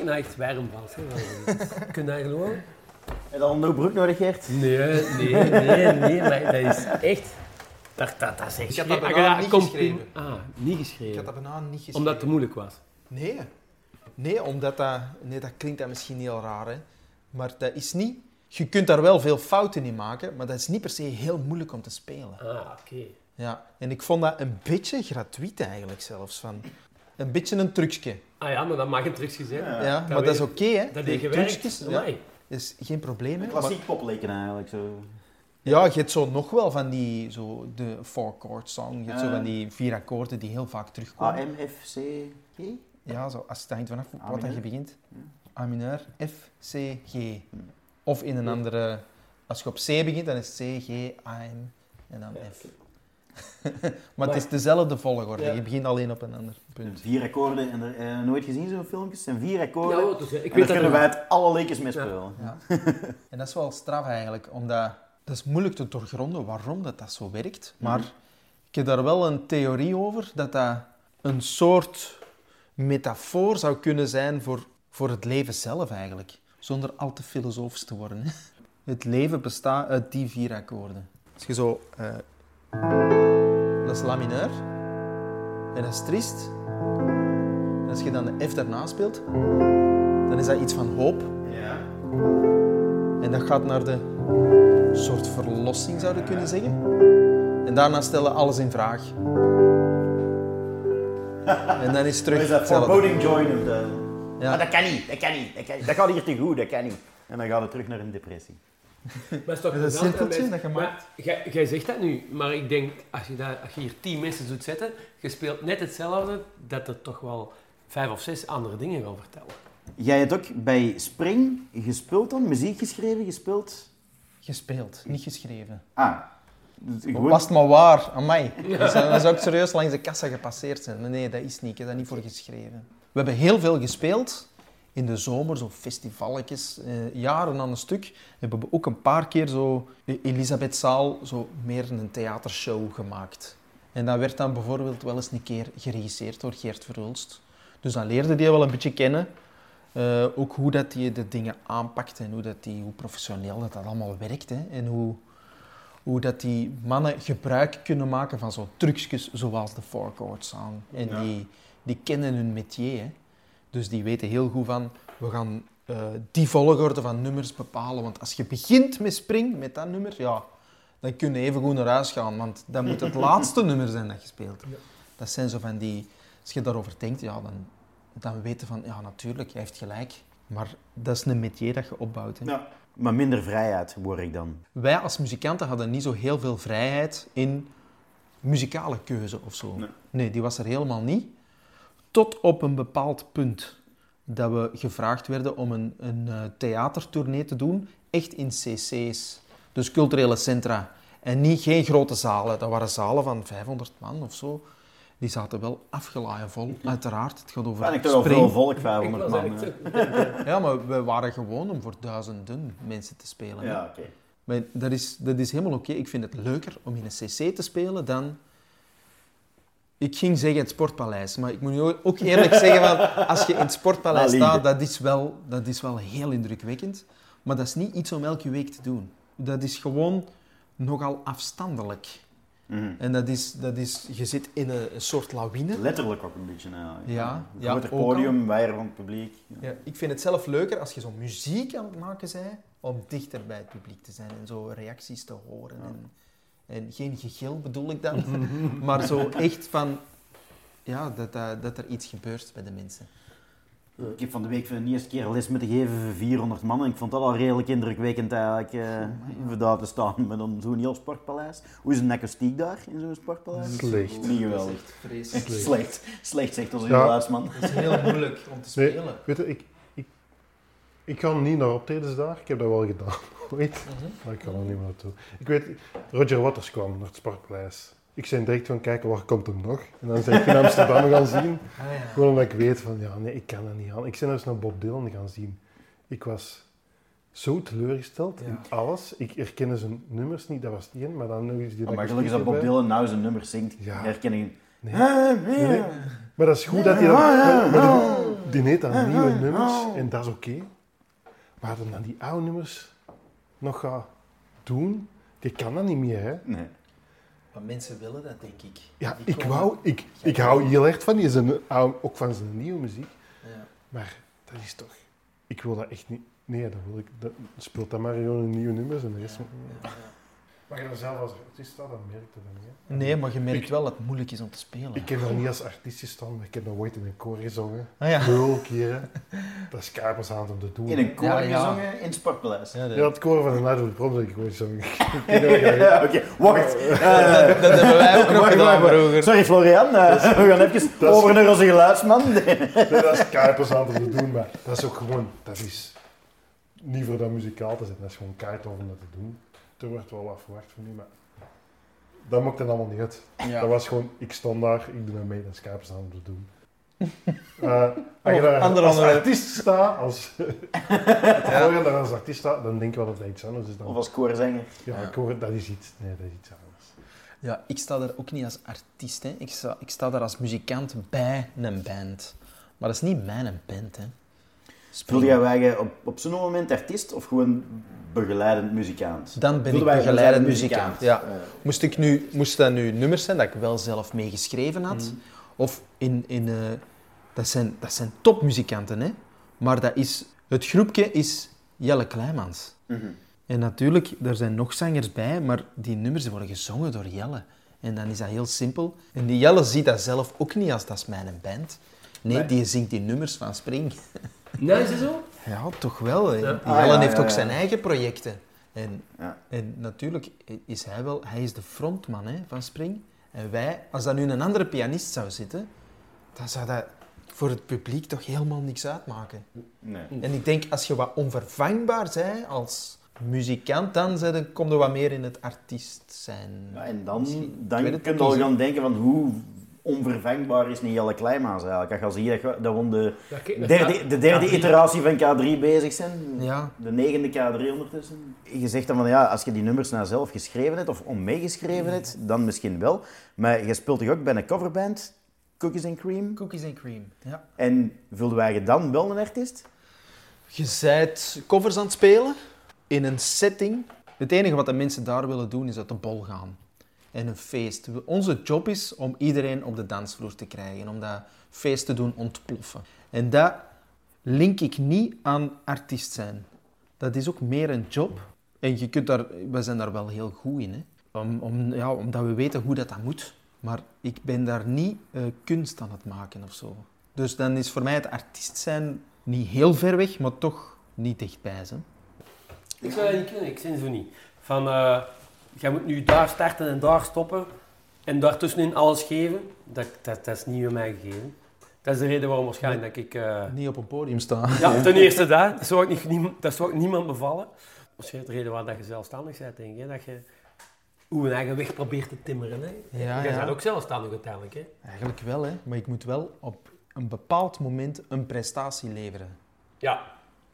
Speaker 1: Ik nou echt warm hè. Kun je dat geloven?
Speaker 3: Heb je dan een broek nodig, Gert?
Speaker 1: Nee, nee, nee, nee. Maar dat is echt... Dat, dat, dat is echt
Speaker 2: Ik had dat
Speaker 1: schreef-
Speaker 2: bijna
Speaker 1: Ah,
Speaker 2: niet geschreven.
Speaker 1: Ah, niet
Speaker 2: Ik
Speaker 1: geschreven.
Speaker 2: had dat bijna niet geschreven.
Speaker 1: Omdat het te moeilijk was.
Speaker 2: Nee. Nee, omdat dat... Nee, dat klinkt dan misschien heel raar, hè. Maar dat is niet... Je kunt daar wel veel fouten in maken, maar dat is niet per se heel moeilijk om te spelen.
Speaker 1: Ah, oké.
Speaker 2: Ja, en ik vond dat een beetje gratuit eigenlijk zelfs. Van een beetje een trucje.
Speaker 1: Ah ja, maar dat mag een trucje zijn.
Speaker 3: Ja.
Speaker 2: Ja,
Speaker 1: dat
Speaker 2: maar dat is oké, hè.
Speaker 1: Dat
Speaker 2: Die
Speaker 1: heeft gewerkt.
Speaker 2: trucjes, ja, is geen probleem, hè.
Speaker 3: Klassiek popleken eigenlijk. Zo.
Speaker 2: ja, je hebt zo nog wel van die, zo de four-chord song. Je hebt zo van die vier akkoorden die heel vaak terugkomen.
Speaker 3: A, M, F, C, G?
Speaker 2: Ja, zo, als het hangt vanaf wat dat je begint. A mineur, F, C, G. Of in een andere... Als je op C begint, dan is C, G, A, M en dan F. maar het is dezelfde volgorde.
Speaker 1: Ja.
Speaker 2: Je begint alleen op een ander punt.
Speaker 3: Vier akkoorden. En er, eh, nooit gezien zo'n filmpjes? Het zijn vier akkoorden.
Speaker 1: Ja, het? ik
Speaker 3: en
Speaker 1: weet
Speaker 3: daar
Speaker 1: dat
Speaker 3: kunnen
Speaker 1: nog.
Speaker 3: wij het alle leekjes mee spelen.
Speaker 2: Ja. en dat is wel straf eigenlijk, omdat dat is moeilijk te doorgronden waarom dat, dat zo werkt. Maar
Speaker 3: Mhm.
Speaker 2: ik heb daar wel een theorie over dat dat een soort metafoor zou kunnen zijn voor, voor het leven zelf eigenlijk. Zonder al te filosofisch te worden. hè. Het leven bestaat uit die vier akkoorden. Als je zo... eh, dat is la mineur. En dat is triest. En als je dan de F daarna speelt, dan is dat iets van hoop.
Speaker 3: Ja.
Speaker 2: En dat gaat naar de soort verlossing, zou je kunnen zeggen. En daarna stellen alles in vraag. En dan is het terug
Speaker 3: Wat is dat? Foreboding joy noemt dat.
Speaker 2: Ja.
Speaker 3: Ah, dat kan niet, dat kan niet, dat kan niet. Dat gaat hier te goed, dat kan niet. En dan gaat het terug naar een depressie.
Speaker 1: Maar het is toch
Speaker 2: Dat is een
Speaker 1: hè,
Speaker 2: dat je maakt.
Speaker 1: Jij, zegt dat nu, maar ik denk, als je, dat, als je hier tien mensen doet zetten, je speelt net hetzelfde, dat er toch wel vijf of zes andere dingen gaan vertellen.
Speaker 3: Jij hebt ook bij Spring gespeeld dan? Muziek geschreven, gespeeld?
Speaker 2: Gespeeld, niet geschreven.
Speaker 3: Ah. Dus gewoon-
Speaker 2: Was het maar waar, aan mij. Dat zou, dat zou ook serieus langs de kassa gepasseerd zijn. Maar nee, dat is niet. Ik heb daar niet voor geschreven. We hebben heel veel gespeeld. In de zomer, zo festivalletjes, eh, jaren aan een stuk. We hebben ook een paar keer zo Elisabethzaal, zo meer een theatershow gemaakt. En dat werd dan bijvoorbeeld wel eens een keer geregisseerd door Geert Verhulst. Dus dan leerde die wel een beetje kennen. Eh, ook hoe dat hij de dingen aanpakt en hoe, dat die, hoe professioneel dat, dat allemaal werkt. Hè. En hoe, hoe dat die mannen gebruik kunnen maken van zo'n trucjes zoals de four chord song. En
Speaker 3: Ja.
Speaker 2: die, die kennen hun métier. Hè. Dus die weten heel goed van, we gaan eh, die volgorde van nummers bepalen. Want als je begint met spring, met dat nummer, ja, dan kun je even goed naar huis gaan. Want dat moet het laatste nummer zijn dat je speelt. Dat zijn zo van die, als je daarover denkt, ja, dan, dan weten van, ja, natuurlijk, hij heeft gelijk. Maar dat is een métier dat je opbouwt. Hè.
Speaker 3: Ja. Maar minder vrijheid hoor ik dan.
Speaker 2: Wij als muzikanten hadden niet zo heel veel vrijheid in muzikale keuze of zo.
Speaker 3: Nee.
Speaker 2: Nee, die was er helemaal niet. Tot op een bepaald punt dat we gevraagd werden om een, een eh, theatertournee te doen, echt in cc's, dus culturele centra. En niet, geen grote zalen, dat waren zalen van 500 man of zo. Die zaten wel afgeladen vol, uiteraard. Het gaat over
Speaker 3: Vind ik toch wel veel volk,
Speaker 1: Ik
Speaker 3: 500
Speaker 1: was
Speaker 3: man.
Speaker 1: zo-
Speaker 2: Ja, maar we waren gewoon om voor duizenden mensen te spelen.
Speaker 3: Ja, oké.
Speaker 2: Maar dat is, dat is helemaal oké. Ik vind het leuker om in een cc te spelen dan... Ik ging zeggen het Sportpaleis, maar ik moet nu ook eerlijk zeggen, van, als je in het Sportpaleis
Speaker 3: Nou,
Speaker 2: staat, dat is, wel, dat is wel heel indrukwekkend. Maar dat is niet iets om elke week te doen. Dat is gewoon nogal afstandelijk.
Speaker 3: Mhm.
Speaker 2: En dat is, dat is, je zit in een, een soort lawine.
Speaker 3: Letterlijk ook een beetje. eigenlijk.
Speaker 2: Ja,
Speaker 3: Een
Speaker 2: ja,
Speaker 3: groter podium, weier van het publiek. Ja.
Speaker 2: Ja, ik vind het zelf leuker als je zo muziek aan het maken bent, om dichter bij het publiek te zijn en zo reacties te horen. En, en geen gegil bedoel ik dan, maar zo echt van ja, dat, dat, dat er iets gebeurt bij de mensen.
Speaker 3: Ik heb van de week voor de eerste keer les moeten geven voor 400 man. En ik vond dat al redelijk indrukwekkend eigenlijk, eh voor daar te staan met zo'n heel sportpaleis. Hoe is een akoestiek daar in zo'n sportpaleis?
Speaker 5: Slecht.
Speaker 3: Niet geweldig. Echt slecht. Slecht zegt onze
Speaker 5: Ja.
Speaker 3: geluidsman.
Speaker 2: Het is heel moeilijk om te
Speaker 5: Nee,
Speaker 2: spelen.
Speaker 5: weet je, ik, ik, ga niet naar optredens daar. Ik heb dat wel gedaan ooit.
Speaker 2: Mhm.
Speaker 5: Maar ik ga er niet meer naartoe. Ik weet, Roger Waters kwam naar het Sportpaleis. Ik zei direct van kijken, waar komt hem nog? En dan zei ik in Amsterdam gaan zien.
Speaker 2: Ah, ja.
Speaker 5: Gewoon omdat ik weet van, ja, nee, ik kan dat niet aan. Ik ben eens naar Bob Dylan gaan zien. Ik was zo teleurgesteld in alles. Ik herkende zijn nummers niet, dat was het één. Maar dan nog eens die
Speaker 3: Oh, maar gelukkig is dat Bob. Dylan nou zijn nummer zingt.
Speaker 5: Ja.
Speaker 3: Herken ik,
Speaker 5: Nee. Nee, nee. Maar dat is goed dat hij dat... maar- maar die- Die heet dan nieuwe nummers en dat is oké. Maar dat dan die oude nummers nog gaat doen, die kan dat niet meer, hè.
Speaker 3: Nee.
Speaker 2: Maar mensen willen dat, denk ik.
Speaker 5: Ja,
Speaker 2: Die
Speaker 5: ik
Speaker 2: komen-
Speaker 5: wou... Ik, ik hou heel erg van die zijn ook van zijn nieuwe muziek.
Speaker 2: Ja.
Speaker 5: Maar dat is toch... Ik wil dat echt niet... Nee, dat wil ik... Dat, speelt dan maar gewoon een nieuwe nummers en de rest... Maar je dan zelf als artiest staat, dan merk je dat niet, hè.
Speaker 2: Nee, maar je merkt
Speaker 5: Ik-
Speaker 2: wel dat het moeilijk is om te spelen.
Speaker 5: Ik heb nog niet als artiest gestaan, maar ik heb nog ooit in een koor gezongen.
Speaker 2: Ah, ja.
Speaker 5: Keren. Dat is kapers aan om te doen.
Speaker 3: In een koor
Speaker 2: Ja, ja.
Speaker 3: gezongen in het Sportpaleis.
Speaker 2: Ja, dat,
Speaker 5: Ja, het koor van de Night of the Proms heb ik ooit gezongen.
Speaker 3: Ja, Oké, wacht.
Speaker 2: dat hebben wij ook nog gedaan vroeger.
Speaker 3: Sorry Florian, eh, we gaan even
Speaker 5: dat
Speaker 3: over naar onze geluidsman.
Speaker 5: dat is kapers aan om te doen, maar dat is ook gewoon... Dat is niet voor dat muzikaal te zetten, dat is gewoon keihard om dat te doen. Er wordt wel wat verwacht van u, maar... Dat maakt het allemaal niet uit.
Speaker 2: Ja.
Speaker 5: Dat was gewoon, ik stond daar, ik doe mee, dat is kapers aan om te doen. Eh, als je daar
Speaker 2: ander
Speaker 5: als artiest staat, als, daar als artiest staat, dan denk je wel dat dat iets anders is dan...
Speaker 3: Of als koorzanger.
Speaker 5: Ja, ik hoor, dat is iets, nee, dat is iets anders.
Speaker 2: Ja, ik sta daar ook niet als artiest. Hè. Ik, sta, ik sta daar als muzikant bij een band. Maar dat is niet mijn band. Hè.
Speaker 3: Voelde jij wij op, op zo'n moment artiest of gewoon begeleidend muzikant?
Speaker 2: Dan ben
Speaker 3: Voelde
Speaker 2: ik begeleidend muzikant. Ja. Moest, ik nu, moest dat nu nummers zijn dat ik wel zelf meegeschreven had? Of in... in eh, dat, zijn, dat zijn topmuzikanten, hè. Maar dat is, het groepje is Jelle Kleimans.
Speaker 3: mhm.
Speaker 2: En natuurlijk, er zijn nog zangers bij, maar die nummers worden gezongen door Jelle. En dan is dat heel simpel. En die Jelle ziet dat zelf ook niet als dat is mijn band. Nee,
Speaker 1: Nee.
Speaker 2: die zingt die nummers van Spring.
Speaker 1: Nee, is het zo?
Speaker 2: Ja, toch wel.
Speaker 1: Ja.
Speaker 3: Ah, ja,
Speaker 2: heeft ook
Speaker 3: ja.
Speaker 2: zijn eigen projecten. En,
Speaker 3: Ja.
Speaker 2: en natuurlijk is hij wel... Hij is de frontman hè, van Spring. En wij, als dat nu een andere pianist zou zitten, dan zou dat voor het publiek toch helemaal niks uitmaken.
Speaker 3: Nee.
Speaker 2: En ik denk, als je wat onvervangbaar bent als muzikant, dan zijn er- kom je wat meer in het artiest zijn.
Speaker 3: Ja, en dan,
Speaker 2: Misschien.
Speaker 3: Dan kun je al gaan denken van hoe onvervangbaar is niet Jelle Kleimans eigenlijk. Als je ziet dat, dat we de
Speaker 1: Ja,
Speaker 3: derde, de derde
Speaker 1: K3.
Speaker 3: iteratie van K3 bezig zijn,
Speaker 2: Ja.
Speaker 3: de negende K3 ondertussen. Je zegt dan van ja, als je die nummers nou zelf geschreven hebt of om meegeschreven hebt, dan misschien wel. Maar je speelt toch ook bij een coverband, Cookies and Cream.
Speaker 2: Cookies and cream. Ja.
Speaker 3: En vulden wij je dan wel een artiest?
Speaker 2: Je bent covers aan het spelen in een setting. Het enige wat de mensen daar willen doen is uit de bol gaan. En een feest. Onze job is om iedereen op de dansvloer te krijgen. Om dat feest te doen ontploffen. En dat link ik niet aan artiest zijn. Dat is ook meer een job. En je kunt daar, we zijn daar wel heel goed in. Hè? Om, om, ja, omdat we weten hoe dat, dat moet. Maar ik ben daar niet eh, kunst aan het maken of zo. Dus dan is voor mij het artiest zijn niet heel ver weg, maar toch niet dichtbij. Hè?
Speaker 1: Ik zou dat niet kunnen, ik zin zo niet. Van, eh jij moet nu daar starten en daar stoppen en daartussenin alles geven, dat, dat, dat is niet bij mij gegeven. Dat is de reden waarom waarschijnlijk dat ik... eh,
Speaker 2: Niet op een podium staan.
Speaker 1: ja, ten eerste dat, dat zou, ik niet, dat zou ik niemand bevallen. Waarschijnlijk de reden waarom dat je zelfstandig bent, denk ik. hè, Dat je hoe een eigen weg probeert te timmeren. Hè.
Speaker 2: Ja,
Speaker 1: Jij
Speaker 2: ja.
Speaker 1: bent ook zelfstandig uiteindelijk. Hè.
Speaker 2: Eigenlijk wel, hè? maar ik moet wel op een bepaald moment een prestatie leveren.
Speaker 1: Ja.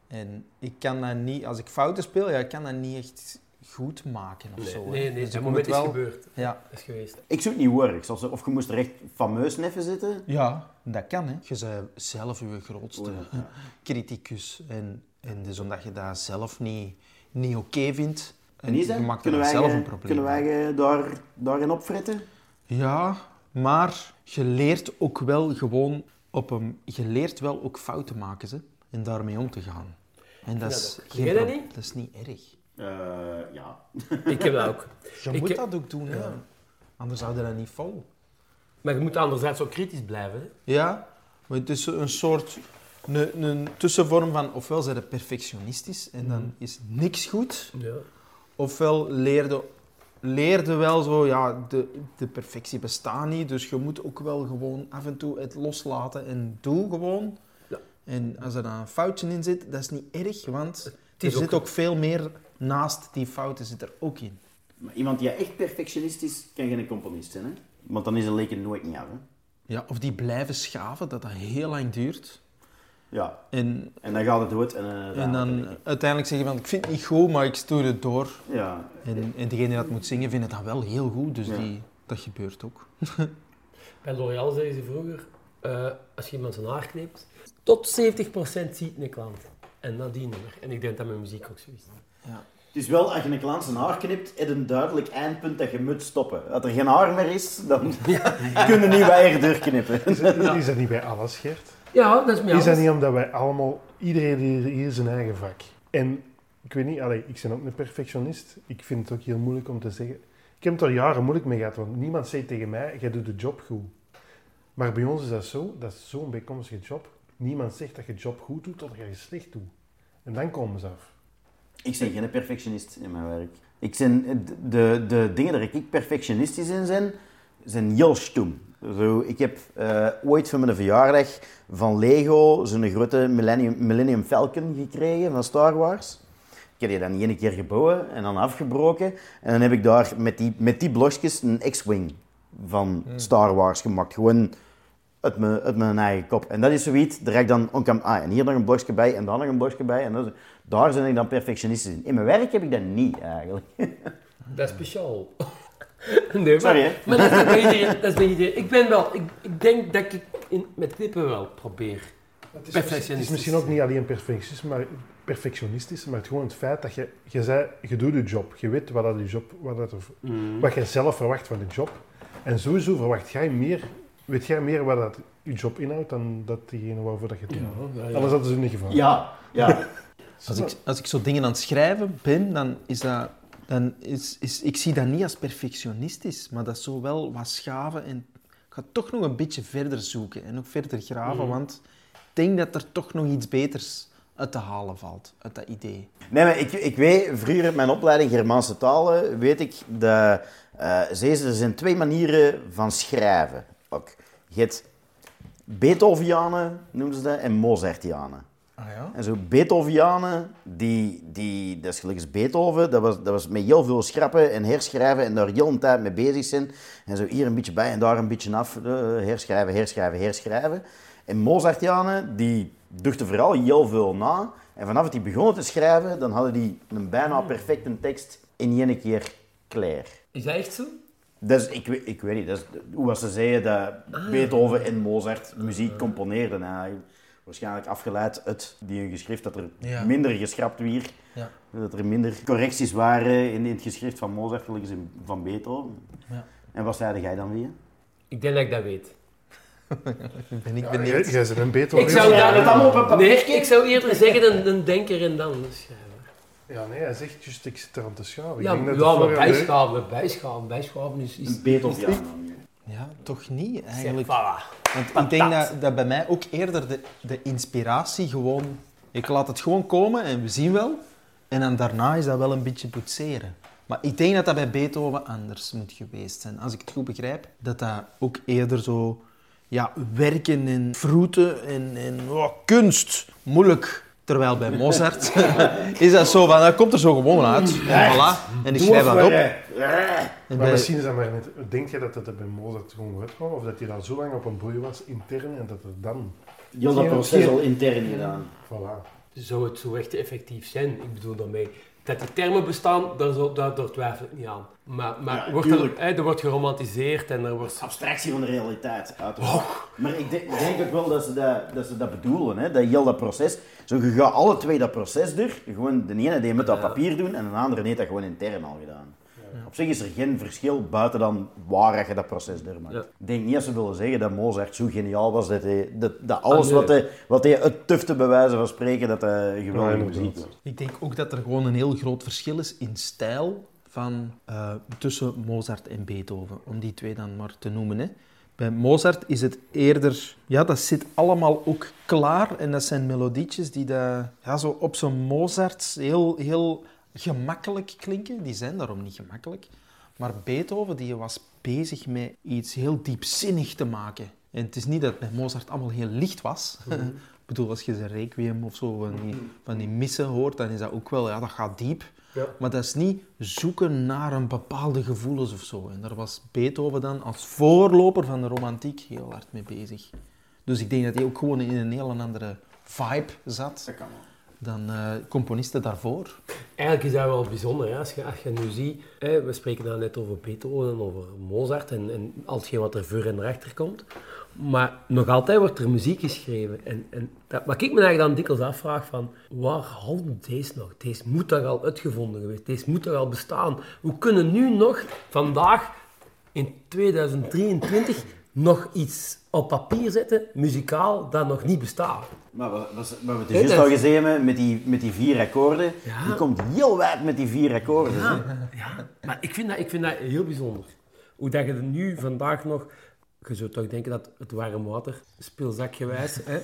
Speaker 2: En ik kan dat niet, als ik fouten speel, ja, ik kan dat niet echt goed maken of
Speaker 1: Nee,
Speaker 2: zo.
Speaker 1: nee, nee,
Speaker 2: Dus
Speaker 1: dat
Speaker 2: ik
Speaker 1: moment
Speaker 2: moet
Speaker 1: is
Speaker 2: wel-
Speaker 1: gebeurd.
Speaker 2: Ja,
Speaker 1: is geweest.
Speaker 3: Ik zoek niet works. Of, of je moest er echt fameus neffen zitten.
Speaker 2: ja, dat kan. Hè. Je bent zelf je grootste
Speaker 3: Oh, ja.
Speaker 2: criticus. En, en dus omdat je dat zelf niet, niet oké vindt, en
Speaker 3: is
Speaker 2: je
Speaker 3: dat?
Speaker 2: maakt er
Speaker 3: Kunnen
Speaker 2: dan
Speaker 3: wij,
Speaker 2: zelf
Speaker 3: eh,
Speaker 2: een probleem.
Speaker 3: kunnen wij eh, daar, daarin opfretten?
Speaker 2: Ja, maar je leert ook wel gewoon op een... Je leert wel ook fouten maken, ze, en daarmee om te gaan. En dat
Speaker 1: Ja,
Speaker 2: is,
Speaker 1: dat-
Speaker 2: geen
Speaker 1: niet?
Speaker 2: dat is niet erg.
Speaker 3: Eh, ja.
Speaker 1: Ik heb dat ook.
Speaker 2: Je
Speaker 1: Ik
Speaker 2: moet
Speaker 1: heb-
Speaker 2: dat ook doen, hè. anders houden dat niet vol.
Speaker 1: Maar je moet anderzijds ook kritisch blijven. Hè.
Speaker 2: Ja, maar het is een soort... Een, een tussenvorm van, ofwel zijn perfectionistisch en dan is niks goed,
Speaker 1: Ja.
Speaker 2: ofwel leerde, leerde wel zo, ja, de, de perfectie bestaat niet, dus je moet ook wel gewoon af en toe het loslaten en doe gewoon.
Speaker 1: Ja.
Speaker 2: En als er dan een foutje in zit, dat is niet erg, want er
Speaker 1: is ook-
Speaker 2: zit ook veel meer naast die fouten zit er ook in.
Speaker 3: Maar iemand die echt perfectionist is, kan geen componist zijn. Hè? Want dan is een leken nooit niet af. Hè?
Speaker 2: Ja, of die blijven schaven, dat dat heel lang duurt.
Speaker 3: Ja.
Speaker 2: En,
Speaker 3: En dan gaat het dood. En, eh,
Speaker 2: en dan uiteindelijk zeggen van, ik vind het niet goed, maar ik stuur het door.
Speaker 3: Ja.
Speaker 2: En, en degene die dat moet zingen vindt het dan wel heel goed, dus
Speaker 3: Ja.
Speaker 2: die, dat gebeurt ook.
Speaker 1: Bij L'Oréal zeiden ze vroeger, eh, als je iemand zijn haar knipt, tot 70% ziet een klant. En nadien nummer. En ik denk dat mijn muziek ook zo is.
Speaker 3: Het is wel, als je een klant zijn haar knipt, is een duidelijk eindpunt dat je moet stoppen. Als er geen haar meer is, dan kun je niet weer doorknippen.
Speaker 5: Is dat, is dat niet bij alles, Gert?
Speaker 1: Ja, dat is mij
Speaker 5: Is dat niet omdat wij allemaal, iedereen hier, hier zijn eigen vak. En ik weet niet, allee, ik ben ook een perfectionist. Ik vind het ook heel moeilijk om te zeggen. Ik heb het er jaren moeilijk mee gehad, want niemand zegt tegen mij, jij doet de job goed. Maar bij ons is dat zo, dat is zo'n bijkomstige job. Niemand zegt dat je de job goed doet, totdat je het slecht doet. En dan komen ze af.
Speaker 3: Ik ben geen perfectionist in mijn werk. Ik zijn, de, de dingen waar ik perfectionistisch in ben, zijn heel stom. Zo, ik heb eh, ooit voor mijn verjaardag van Lego zo'n grote Millennium, Millennium Falcon gekregen van Star Wars. Ik heb die dan één keer gebouwen en dan afgebroken. En dan heb ik daar met die, met die blokjes een X-Wing van Star Wars gemaakt. Gewoon uit mijn, uit mijn eigen kop. En dat is zoiets, daar heb ik dan ah, en hier nog een blokje bij en dan nog een blokje bij. En dat daar ben ik dan perfectionistisch in. In mijn werk heb ik dat niet eigenlijk.
Speaker 1: Dat is speciaal. nee,
Speaker 3: Sorry, hè?
Speaker 1: maar, dat is. Dat iedereen. Ik ben wel, ik, ik denk dat ik in, met knippen wel probeer.
Speaker 5: Het is,
Speaker 1: Perfectionistisch.
Speaker 5: het is misschien ook niet alleen perfectionistisch, maar, perfectionistisch, maar het gewoon het feit dat je, je, zei, je doet je job. Je weet wat, dat je job, wat, dat er,
Speaker 1: Mm.
Speaker 5: wat je zelf verwacht van de job. En sowieso verwacht jij meer, weet jij meer wat dat je job inhoudt dan dat diegene waarvoor dat je het doet.
Speaker 1: Ja, ja, ja.
Speaker 5: Anders hadden ze niet gevallen.
Speaker 3: Ja, ja.
Speaker 2: Als ik, als ik zo dingen aan het schrijven ben, dan is dat... Dan is, is, ik zie dat niet als perfectionistisch, maar dat is zo wel wat schaven. En ik ga toch nog een beetje verder zoeken en nog verder graven, want ik denk dat er toch nog iets beters uit te halen valt, uit dat idee.
Speaker 3: Nee, maar ik, ik weet, vroeger in mijn opleiding Germaanse talen, weet ik dat eh ze, er zijn twee manieren van schrijven. Ook. Je hebt Beethovianen, noemen ze dat, en Mozartianen.
Speaker 2: Ah ja?
Speaker 3: En zo Beethovianen, die, die, dat is gelijk Beethoven, dat was, dat was met heel veel schrappen en herschrijven en daar heel een tijd mee bezig zijn. En zo hier een beetje bij en daar een beetje af, eh, herschrijven, herschrijven, herschrijven. En Mozartianen, die dachten vooral heel veel na. En vanaf dat die begonnen te schrijven, dan hadden die een bijna perfecte tekst in één keer klaar.
Speaker 1: Is dat echt zo?
Speaker 3: Dat is, ik, weet- ik weet niet, dat is, hoe was ze zeiden dat Beethoven en Mozart muziek componeerden. Nou, waarschijnlijk afgeleid uit die geschrift dat er
Speaker 2: Ja.
Speaker 3: minder geschrapt werd.
Speaker 2: Ja.
Speaker 3: Dat er minder correcties waren in, in het geschrift van Mozart, gelijk als in- van Beethoven.
Speaker 2: Ja.
Speaker 3: En wat zei jij dan weer?
Speaker 1: Ik denk dat ik dat weet.
Speaker 2: Ben ik
Speaker 5: Ja,
Speaker 2: benieuwd.
Speaker 5: jij, bent een Beethoven.
Speaker 1: Ik zou,
Speaker 3: Ja,
Speaker 1: dat
Speaker 3: allemaal op een
Speaker 1: nee,
Speaker 3: papiertje?
Speaker 1: ik zou eerder zeggen een, een denker en dan een schrijver.
Speaker 5: Ja, nee, hij zegt juist, ik zit er aan te schaven.
Speaker 1: Ja,
Speaker 5: ik denk
Speaker 1: ja
Speaker 5: dat het
Speaker 1: maar bijschaven, bijschaven, bijschaven is... is
Speaker 3: Een Beethoven.
Speaker 2: Ja, toch niet eigenlijk.
Speaker 1: Voilà.
Speaker 2: Want ik denk dat, dat bij mij ook eerder de, de inspiratie gewoon... Ik laat het gewoon komen en we zien wel. En dan daarna is dat wel een beetje boetseren. Maar ik denk dat dat bij Beethoven anders moet geweest zijn. Als ik het goed begrijp, dat dat ook eerder zo... Ja, werken en vroeten en, en oh, kunst. Moeilijk. Terwijl bij Mozart is dat zo van, dat komt er zo gewoon uit. En voilà. En ik schrijf dat op. En
Speaker 5: Maar
Speaker 2: bij-
Speaker 5: misschien is dat maar net... Denk je dat het er bij Mozart gewoon uitkwam? Of dat hij al zo lang op een broei was, intern, en dat er dan...
Speaker 3: Heel dat proces al intern gedaan.
Speaker 5: Voilà.
Speaker 1: Zou het zo echt effectief zijn? Ik bedoel daarmee... Dat die termen bestaan, daar, daar, daar twijfel ik niet aan. Maar, maar
Speaker 3: Ja,
Speaker 1: wordt er, hè, er wordt geromantiseerd en er wordt...
Speaker 3: Abstractie van de realiteit, uiteraard. Maar ik denk, ik denk ook wel dat ze dat, dat, ze dat bedoelen, hè? dat heel dat proces. Zo, je gaat alle twee dat proces door. Gewoon de ene die moet dat papier doen en de andere heeft dat gewoon intern al gedaan. Op zich is er geen verschil buiten dan waar dat je dat proces door maakt.
Speaker 1: Ja.
Speaker 3: Ik denk niet dat ze willen zeggen dat Mozart zo geniaal was dat, hij, dat, dat alles
Speaker 1: nee.
Speaker 3: wat, hij, wat hij het tufte bij wijze van spreken, dat hij
Speaker 5: Ja,
Speaker 3: muziek was.
Speaker 2: Ik denk ook dat er gewoon een heel groot verschil is in stijl van, eh, tussen Mozart en Beethoven, om die twee dan maar te noemen. Hè. Bij Mozart is het eerder, ja, dat zit allemaal ook klaar en dat zijn melodietjes die dat, ja, zo op zo'n Mozart heel, heel gemakkelijk klinken. Die zijn daarom niet gemakkelijk. Maar Beethoven die was bezig met iets heel diepzinnig te maken. En het is niet dat bij Mozart allemaal heel licht was. Ik bedoel, als je zijn requiem of zo van die, van die missen hoort, dan is dat ook wel, ja, dat gaat diep.
Speaker 1: Ja.
Speaker 2: Maar dat is niet zoeken naar een bepaalde gevoelens of zo. En daar was Beethoven dan als voorloper van de romantiek heel hard mee bezig. Dus ik denk dat hij ook gewoon in een heel andere vibe zat.
Speaker 3: Dat kan wel.
Speaker 2: Dan eh, componisten daarvoor.
Speaker 1: Eigenlijk is dat wel bijzonder. Als, je, als je nu ziet, hè, we spreken dan net over Beethoven en over Mozart en, en al hetgeen wat er voor en erachter komt. Maar nog altijd wordt er muziek geschreven. En, en dat, wat ik me eigenlijk dan dikwijls afvraag van, waar houdt deze nog? Deze moet toch al uitgevonden geweest? Deze moet toch al bestaan? Hoe kunnen nu nog, vandaag, in 2023, nog iets op papier zetten, muzikaal, dat nog niet bestaat?
Speaker 3: Maar wat, wat, wat we het
Speaker 1: Nee,
Speaker 3: juist al gezien hebben met die, met die vier akkoorden,
Speaker 1: Ja.
Speaker 3: die komt heel wijd met die vier akkoorden. hè.
Speaker 1: Ja, maar ik vind, dat, ik vind dat heel bijzonder. Hoe dat je er nu vandaag nog... Je zou toch denken dat het warm water, speelzakgewijs, hè,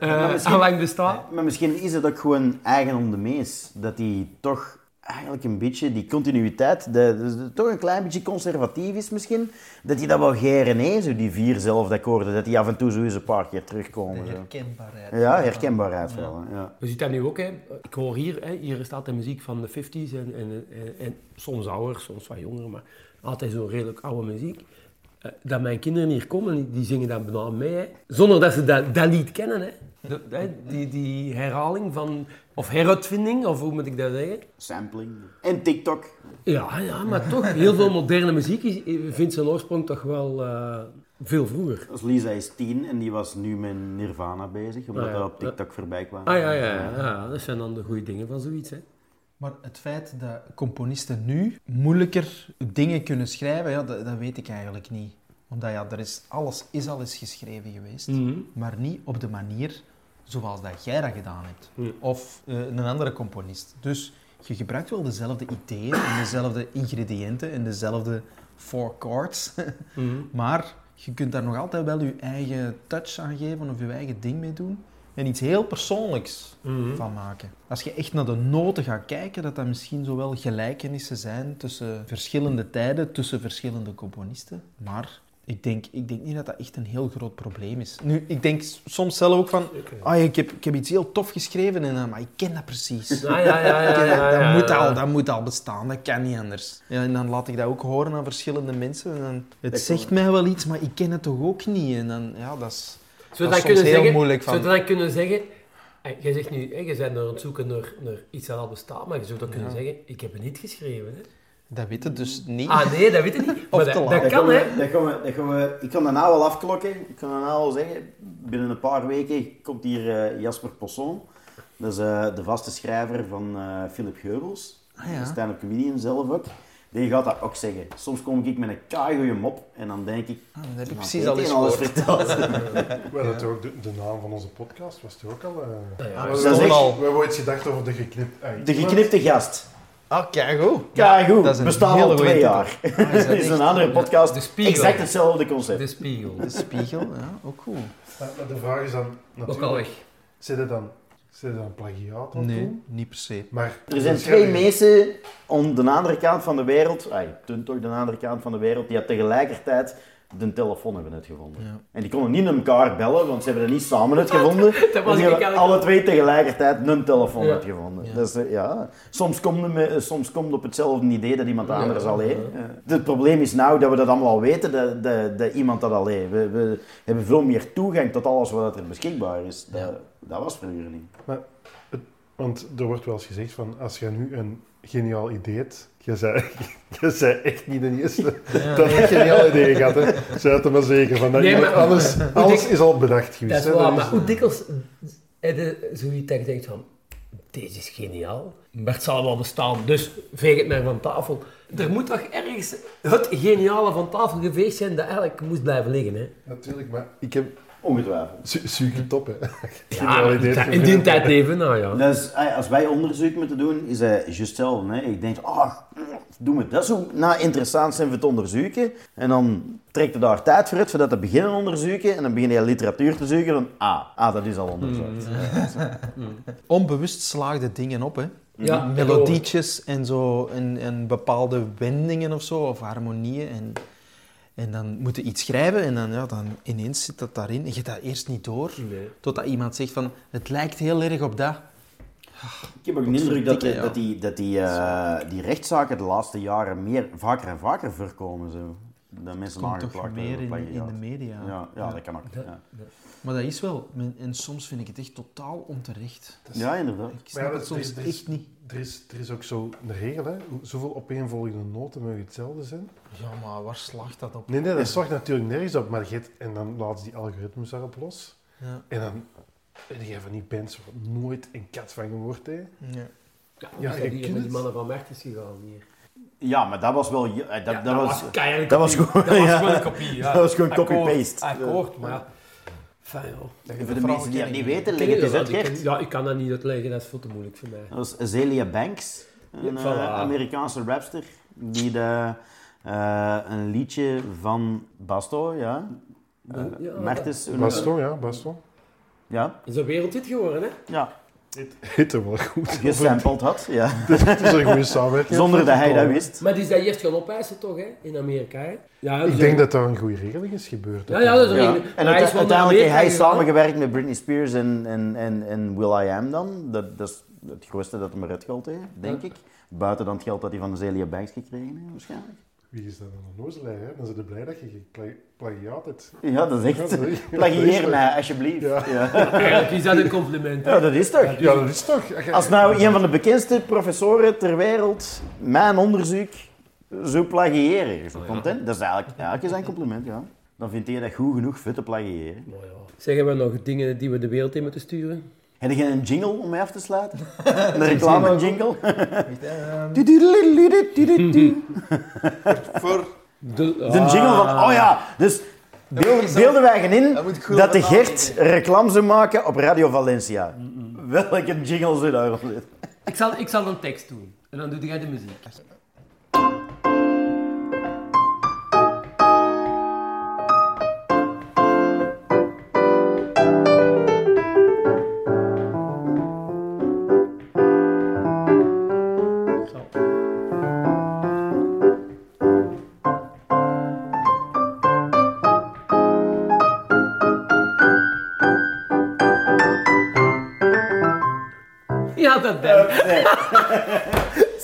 Speaker 1: eh,
Speaker 3: misschien-
Speaker 1: al lang bestaat.
Speaker 3: Maar misschien is het ook gewoon eigen om de mees. Dat die toch eigenlijk een beetje, die continuïteit, de, de- toch een klein beetje conservatief is misschien. Dat die dat wel geren, hè, zo die vier zelfde akkoorden, dat die af en toe zo eens een paar keer terugkomen. Zo.
Speaker 2: Herkenbaarheid.
Speaker 3: Ja, herkenbaarheid wel. hè, Ja.
Speaker 1: Je ziet dat nu ook, hè. ik hoor hier, hè, hier staat de muziek van de 50s en, en, en, en soms ouder, soms wat jonger, maar altijd zo redelijk oude muziek. Eh, Dat mijn kinderen hier komen, die- die zingen dat bijna mee, hè. zonder dat ze dat, dat lied kennen. Hè. De- hè, die, die herhaling van, of heruitvinding, of hoe moet ik dat zeggen?
Speaker 3: Sampling. En TikTok.
Speaker 1: Ja, ja, maar toch, heel veel moderne muziek is, vindt zijn oorsprong toch wel eh, veel vroeger.
Speaker 3: Als Lisa is tien en die was nu met Nirvana bezig, omdat
Speaker 1: Ah, ja.
Speaker 3: dat op TikTok voorbij kwam.
Speaker 1: Ah ja, ja, ja, ja, dat zijn dan de goede dingen van zoiets. Hè.
Speaker 2: Maar het feit dat componisten nu moeilijker dingen kunnen schrijven, ja, dat, dat weet ik eigenlijk niet. Omdat ja, er is, alles is al eens geschreven geweest, maar niet op de manier zoals dat jij dat gedaan hebt.
Speaker 1: Ja.
Speaker 2: Of eh, een andere componist. Dus je gebruikt wel dezelfde ideeën en dezelfde ingrediënten en dezelfde four chords, maar je kunt daar nog altijd wel je eigen touch aan geven of je eigen ding mee doen. En iets heel persoonlijks van maken. Als je echt naar de noten gaat kijken, dat dat misschien zowel gelijkenissen zijn tussen verschillende tijden, tussen verschillende componisten. Maar ik denk, ik denk niet dat dat echt een heel groot probleem is. Nu, ik denk soms zelf ook van, ah, ik, heb, ik heb iets heel tof geschreven, en, dan, maar ik ken dat precies.
Speaker 1: Ah, ja, ja, ja, ja,
Speaker 2: dat, dat, moet al, dat moet al bestaan, dat kan niet anders. Ja, en dan laat ik dat ook horen aan verschillende mensen. En dan, het
Speaker 3: Dat
Speaker 2: zegt mij wel iets, maar ik ken het toch ook niet. En dan, ja, dat is... Dat is soms
Speaker 1: kunnen
Speaker 2: heel
Speaker 1: zeggen,
Speaker 2: moeilijk van-
Speaker 1: Zou dan kunnen zeggen, jij zegt nu, hè, je bent naar het zoeken naar, naar iets dat al bestaat, maar je zou dan kunnen zeggen, ik heb het niet geschreven. Hè?
Speaker 2: Dat weet het dus niet.
Speaker 1: Ah nee, dat weet ik niet. Maar
Speaker 2: te
Speaker 1: dat,
Speaker 2: laat.
Speaker 1: dat
Speaker 3: Dat
Speaker 1: kan, hè.
Speaker 3: Dat gaan we, dat gaan we, ik kan dat nou al afklokken. Ik kan dat nou al zeggen. Binnen een paar weken komt hier eh, Jasper Posson. Dat is eh, de vaste schrijver van eh, Philip Geubels.
Speaker 2: Ah, ja.
Speaker 3: De stand-up comedian zelf ook. Die gaat dat ook zeggen. Soms kom ik met een keigoeie mop en dan denk ik...
Speaker 2: Ah, dat heb ik
Speaker 3: "Nou,
Speaker 2: precies al eens
Speaker 3: alles
Speaker 2: gehoord.
Speaker 3: verteld.
Speaker 5: We hadden toch ook de, de naam van onze podcast, was toch ook al... eh,
Speaker 1: Ja,
Speaker 5: we,
Speaker 3: dat is
Speaker 5: hebben
Speaker 3: echt-
Speaker 5: al... we hebben ooit gedacht over de geknipt... ah,
Speaker 3: De geknipte gast.
Speaker 2: Ah, keigoed.
Speaker 3: Keigoed.
Speaker 2: dat is
Speaker 3: al twee jaar.
Speaker 2: Ah, is
Speaker 3: Dat
Speaker 2: dat
Speaker 3: is
Speaker 2: echt?
Speaker 3: een andere podcast.
Speaker 1: De Spiegel.
Speaker 3: Exact hetzelfde concept.
Speaker 1: De spiegel.
Speaker 2: De spiegel, ja, ook goed.
Speaker 5: Maar maar de vraag is dan
Speaker 1: Ook al weg.
Speaker 5: Zit het dan, zit het dan plagiaat aan
Speaker 2: Nee, niet per se.
Speaker 3: Er
Speaker 5: Maar
Speaker 3: zijn
Speaker 5: dan
Speaker 3: twee mensen aan de andere kant van de wereld, ay, toen toch de andere kant van de wereld, die tegelijkertijd de telefoon hebben uitgevonden.
Speaker 2: Ja.
Speaker 3: En die konden niet naar elkaar bellen, want ze hebben het niet samen uitgevonden.
Speaker 1: Dat was ik eigenlijk
Speaker 3: alle twee tegelijkertijd een telefoon
Speaker 1: Ja.
Speaker 3: uitgevonden.
Speaker 2: Ja.
Speaker 3: Dus, eh, ja. Soms komt het soms komt op hetzelfde idee dat iemand anders al heeft. Eh, Het probleem is nou dat we dat allemaal al weten, dat, dat, dat iemand dat al heeft. We, we hebben veel meer toegang tot alles wat er beschikbaar is. Dat, dat was vroeger niet.
Speaker 5: Maar want er wordt wel eens gezegd van, als je nu een geniaal idee hebt, je zei, je zei echt niet de eerste dat je een geniaal idee had. Hè. Zij het er maar zeker van. Dat
Speaker 1: Nee, maar-
Speaker 5: alles
Speaker 1: dik-
Speaker 5: is al bedacht
Speaker 1: Dat
Speaker 5: geweest.
Speaker 1: is
Speaker 5: hè.
Speaker 1: waar,
Speaker 5: Dat
Speaker 1: maar
Speaker 5: is-
Speaker 1: hoe dikwijls heb je zoiets dat je denkt van, deze is geniaal, maar het zal wel bestaan, dus veeg het maar van tafel. Er moet toch ergens het geniale van tafel geveegd zijn dat eigenlijk moest blijven liggen. Hè?
Speaker 5: Natuurlijk, maar ik heb...
Speaker 3: Ongetwijfeld.
Speaker 5: Su super top, hè.
Speaker 1: Ja, in die tijd leven, nou ja.
Speaker 3: Is, eh, als wij onderzoek moeten doen, is dat juist hetzelfde. Hè? Ik denk, ah, doen we dat zo nou, interessant zijn voor te onderzoeken. En dan trekt je daar tijd voor uit, voor dat te beginnen onderzoeken. En dan begin je literatuur te zoeken. Dan, ah, ah, dat is al onderzocht.
Speaker 2: Onbewust slaagde dingen op, hè.
Speaker 1: Ja,
Speaker 2: Melodietjes en zo, en, en bepaalde wendingen of zo, of harmonieën. En, en dan moet je iets schrijven en dan, ja, dan ineens zit dat daarin. En je dat eerst niet door,
Speaker 1: Nee.
Speaker 2: totdat iemand zegt van, het lijkt heel erg op dat.
Speaker 3: Ik heb ook de indruk dat,
Speaker 2: ja.
Speaker 3: dat, die, dat die, eh, die rechtszaken de laatste jaren meer, vaker en vaker voorkomen. Zo. dat mensen
Speaker 2: Komt toch meer in, in de media.
Speaker 3: Ja, ja, dat kan ook. Ja,
Speaker 2: Maar dat is wel, en soms vind ik het echt totaal onterecht.
Speaker 3: ja inderdaad.
Speaker 2: Ik
Speaker 5: Maar
Speaker 2: snap
Speaker 5: ja,
Speaker 2: het soms
Speaker 5: is-
Speaker 2: echt niet.
Speaker 5: Er is, er is ook zo een regel, hè. Zoveel opeenvolgende noten mogen hetzelfde zijn.
Speaker 2: Ja, maar waar slaagt dat op?
Speaker 5: Nee, nee, dat zorgt natuurlijk nergens op, maar je hebt- en dan laten ze die algoritmes daarop los.
Speaker 2: Ja.
Speaker 5: En dan heb je van die bands waar nooit een kat van gehoord heeft.
Speaker 2: Ja.
Speaker 1: Ja,
Speaker 5: Ja,
Speaker 1: ja,
Speaker 5: je
Speaker 1: die met mannen van Mertens gegaan hier.
Speaker 3: Ja, maar dat was wel... Dat,
Speaker 1: Ja,
Speaker 3: dat, was, dat was gewoon-
Speaker 1: Dat was gewoon een kopie, ja.
Speaker 3: dat was gewoon copy-paste.
Speaker 1: Akkoord, maar joh.
Speaker 3: Voor de mensen die dat niet weten, leg het eens
Speaker 1: dat?
Speaker 3: uit, Gert.
Speaker 1: Ja, ik kan dat niet uitleggen, dat is veel te moeilijk voor mij.
Speaker 3: Dat was Azealia Banks, een
Speaker 1: Ja,
Speaker 3: eh,
Speaker 1: voilà.
Speaker 3: Amerikaanse rapster, die de, eh, een liedje van Basto, ja, eh,
Speaker 1: Ja,
Speaker 3: Mertens, dat?
Speaker 5: Baston, ja, Baston.
Speaker 3: ja,
Speaker 1: Is dat wereldhit geworden, hè?
Speaker 3: ja,
Speaker 5: Er wel goed.
Speaker 3: gesampled had, ja.
Speaker 5: Het is een goede samenwerking.
Speaker 3: zonder dat hij dat wist.
Speaker 1: Maar die is dat eerst gaan opeisen, toch, hè? In Amerika, hè? Ja,
Speaker 5: Ik denk dat daar een goede regeling is gebeurd.
Speaker 1: Ja, ja, dat is
Speaker 3: Ja.
Speaker 1: een-
Speaker 3: En
Speaker 1: hij is
Speaker 3: uiteindelijk heeft hij samengewerkt met Britney Spears en, en, en, en Will.i.am dan. Dat, dat is het grootste dat hij eruit gehaald heeft, denk ik. Buiten dan het geld dat hij van Azealia Banks gekregen heeft, waarschijnlijk.
Speaker 5: Wie is dat dan een nozelaar, hè? Dan zijn ze blij dat je geen pla- plagiaat hebt.
Speaker 3: Ja, dat is echt...
Speaker 5: Ja,
Speaker 3: Plagieer mij, alsjeblieft.
Speaker 5: Ja.
Speaker 3: Ja.
Speaker 1: Eigenlijk is dat een compliment. hè?
Speaker 3: ja, dat is toch?
Speaker 5: Ja, dat is toch...
Speaker 3: Als nou een van de bekendste professoren ter wereld mijn onderzoek zou plagiëren, dat content? Dat is eigenlijk, eigenlijk is een compliment, ja. Dan vindt hij dat goed genoeg voor te plagiëren.
Speaker 1: Maar ja. Zeggen we nog dingen die we de wereld in moeten sturen?
Speaker 3: Heb je een jingle om mee af te sluiten? Een reclame jingle?
Speaker 2: Voor...
Speaker 1: De,
Speaker 3: De jingle van, oh ja, dus beelden, beelden wij in
Speaker 2: Dat
Speaker 3: de Gert reclame zou maken op Radio Valencia. Welke jingle zou daarop zitten?
Speaker 1: Ik zal, ik zal een tekst doen. En dan doe jij de muziek. Ben ik.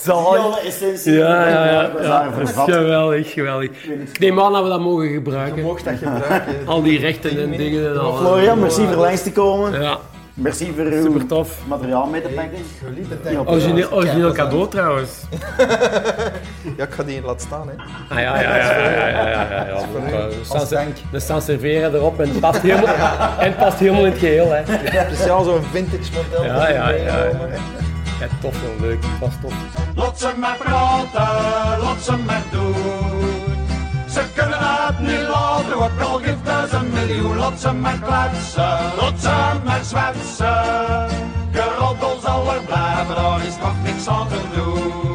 Speaker 3: Alle essentie.
Speaker 1: Ja, ja, ja.
Speaker 3: Dat is
Speaker 1: ja.
Speaker 3: vervat.
Speaker 1: Geweldig, geweldig. Ik neem aan dat we dat mogen gebruiken.
Speaker 2: mocht dat gebruiken.
Speaker 1: Al die rechten en dingen en al.
Speaker 3: Florian, merci voor langs te komen.
Speaker 1: Ja,
Speaker 3: Merci voor uw
Speaker 1: super tof.
Speaker 3: materiaal mee te pakken. Ja,
Speaker 1: Origineel, origineel cadeau trouwens.
Speaker 2: Ja, ik ga die laten staan, hè.
Speaker 1: Ah ja, ja, ja. ja, ja, ja, ja. We staan serveren erop en het past helemaal, en het past helemaal in het geheel. Hè.
Speaker 2: Speciaal zo'n vintage model.
Speaker 1: Ja, ja, ja, ja. Ja, toch wel leuk. Was toch.
Speaker 4: Lot ze maar praten, lot ze maar doen. Ze kunnen het niet laten, wat wel geeft als een miljoen. Lot ze maar kletsen, lot ze maar zwetsen. Geroddel zal er blijven, daar is nog niks aan te doen.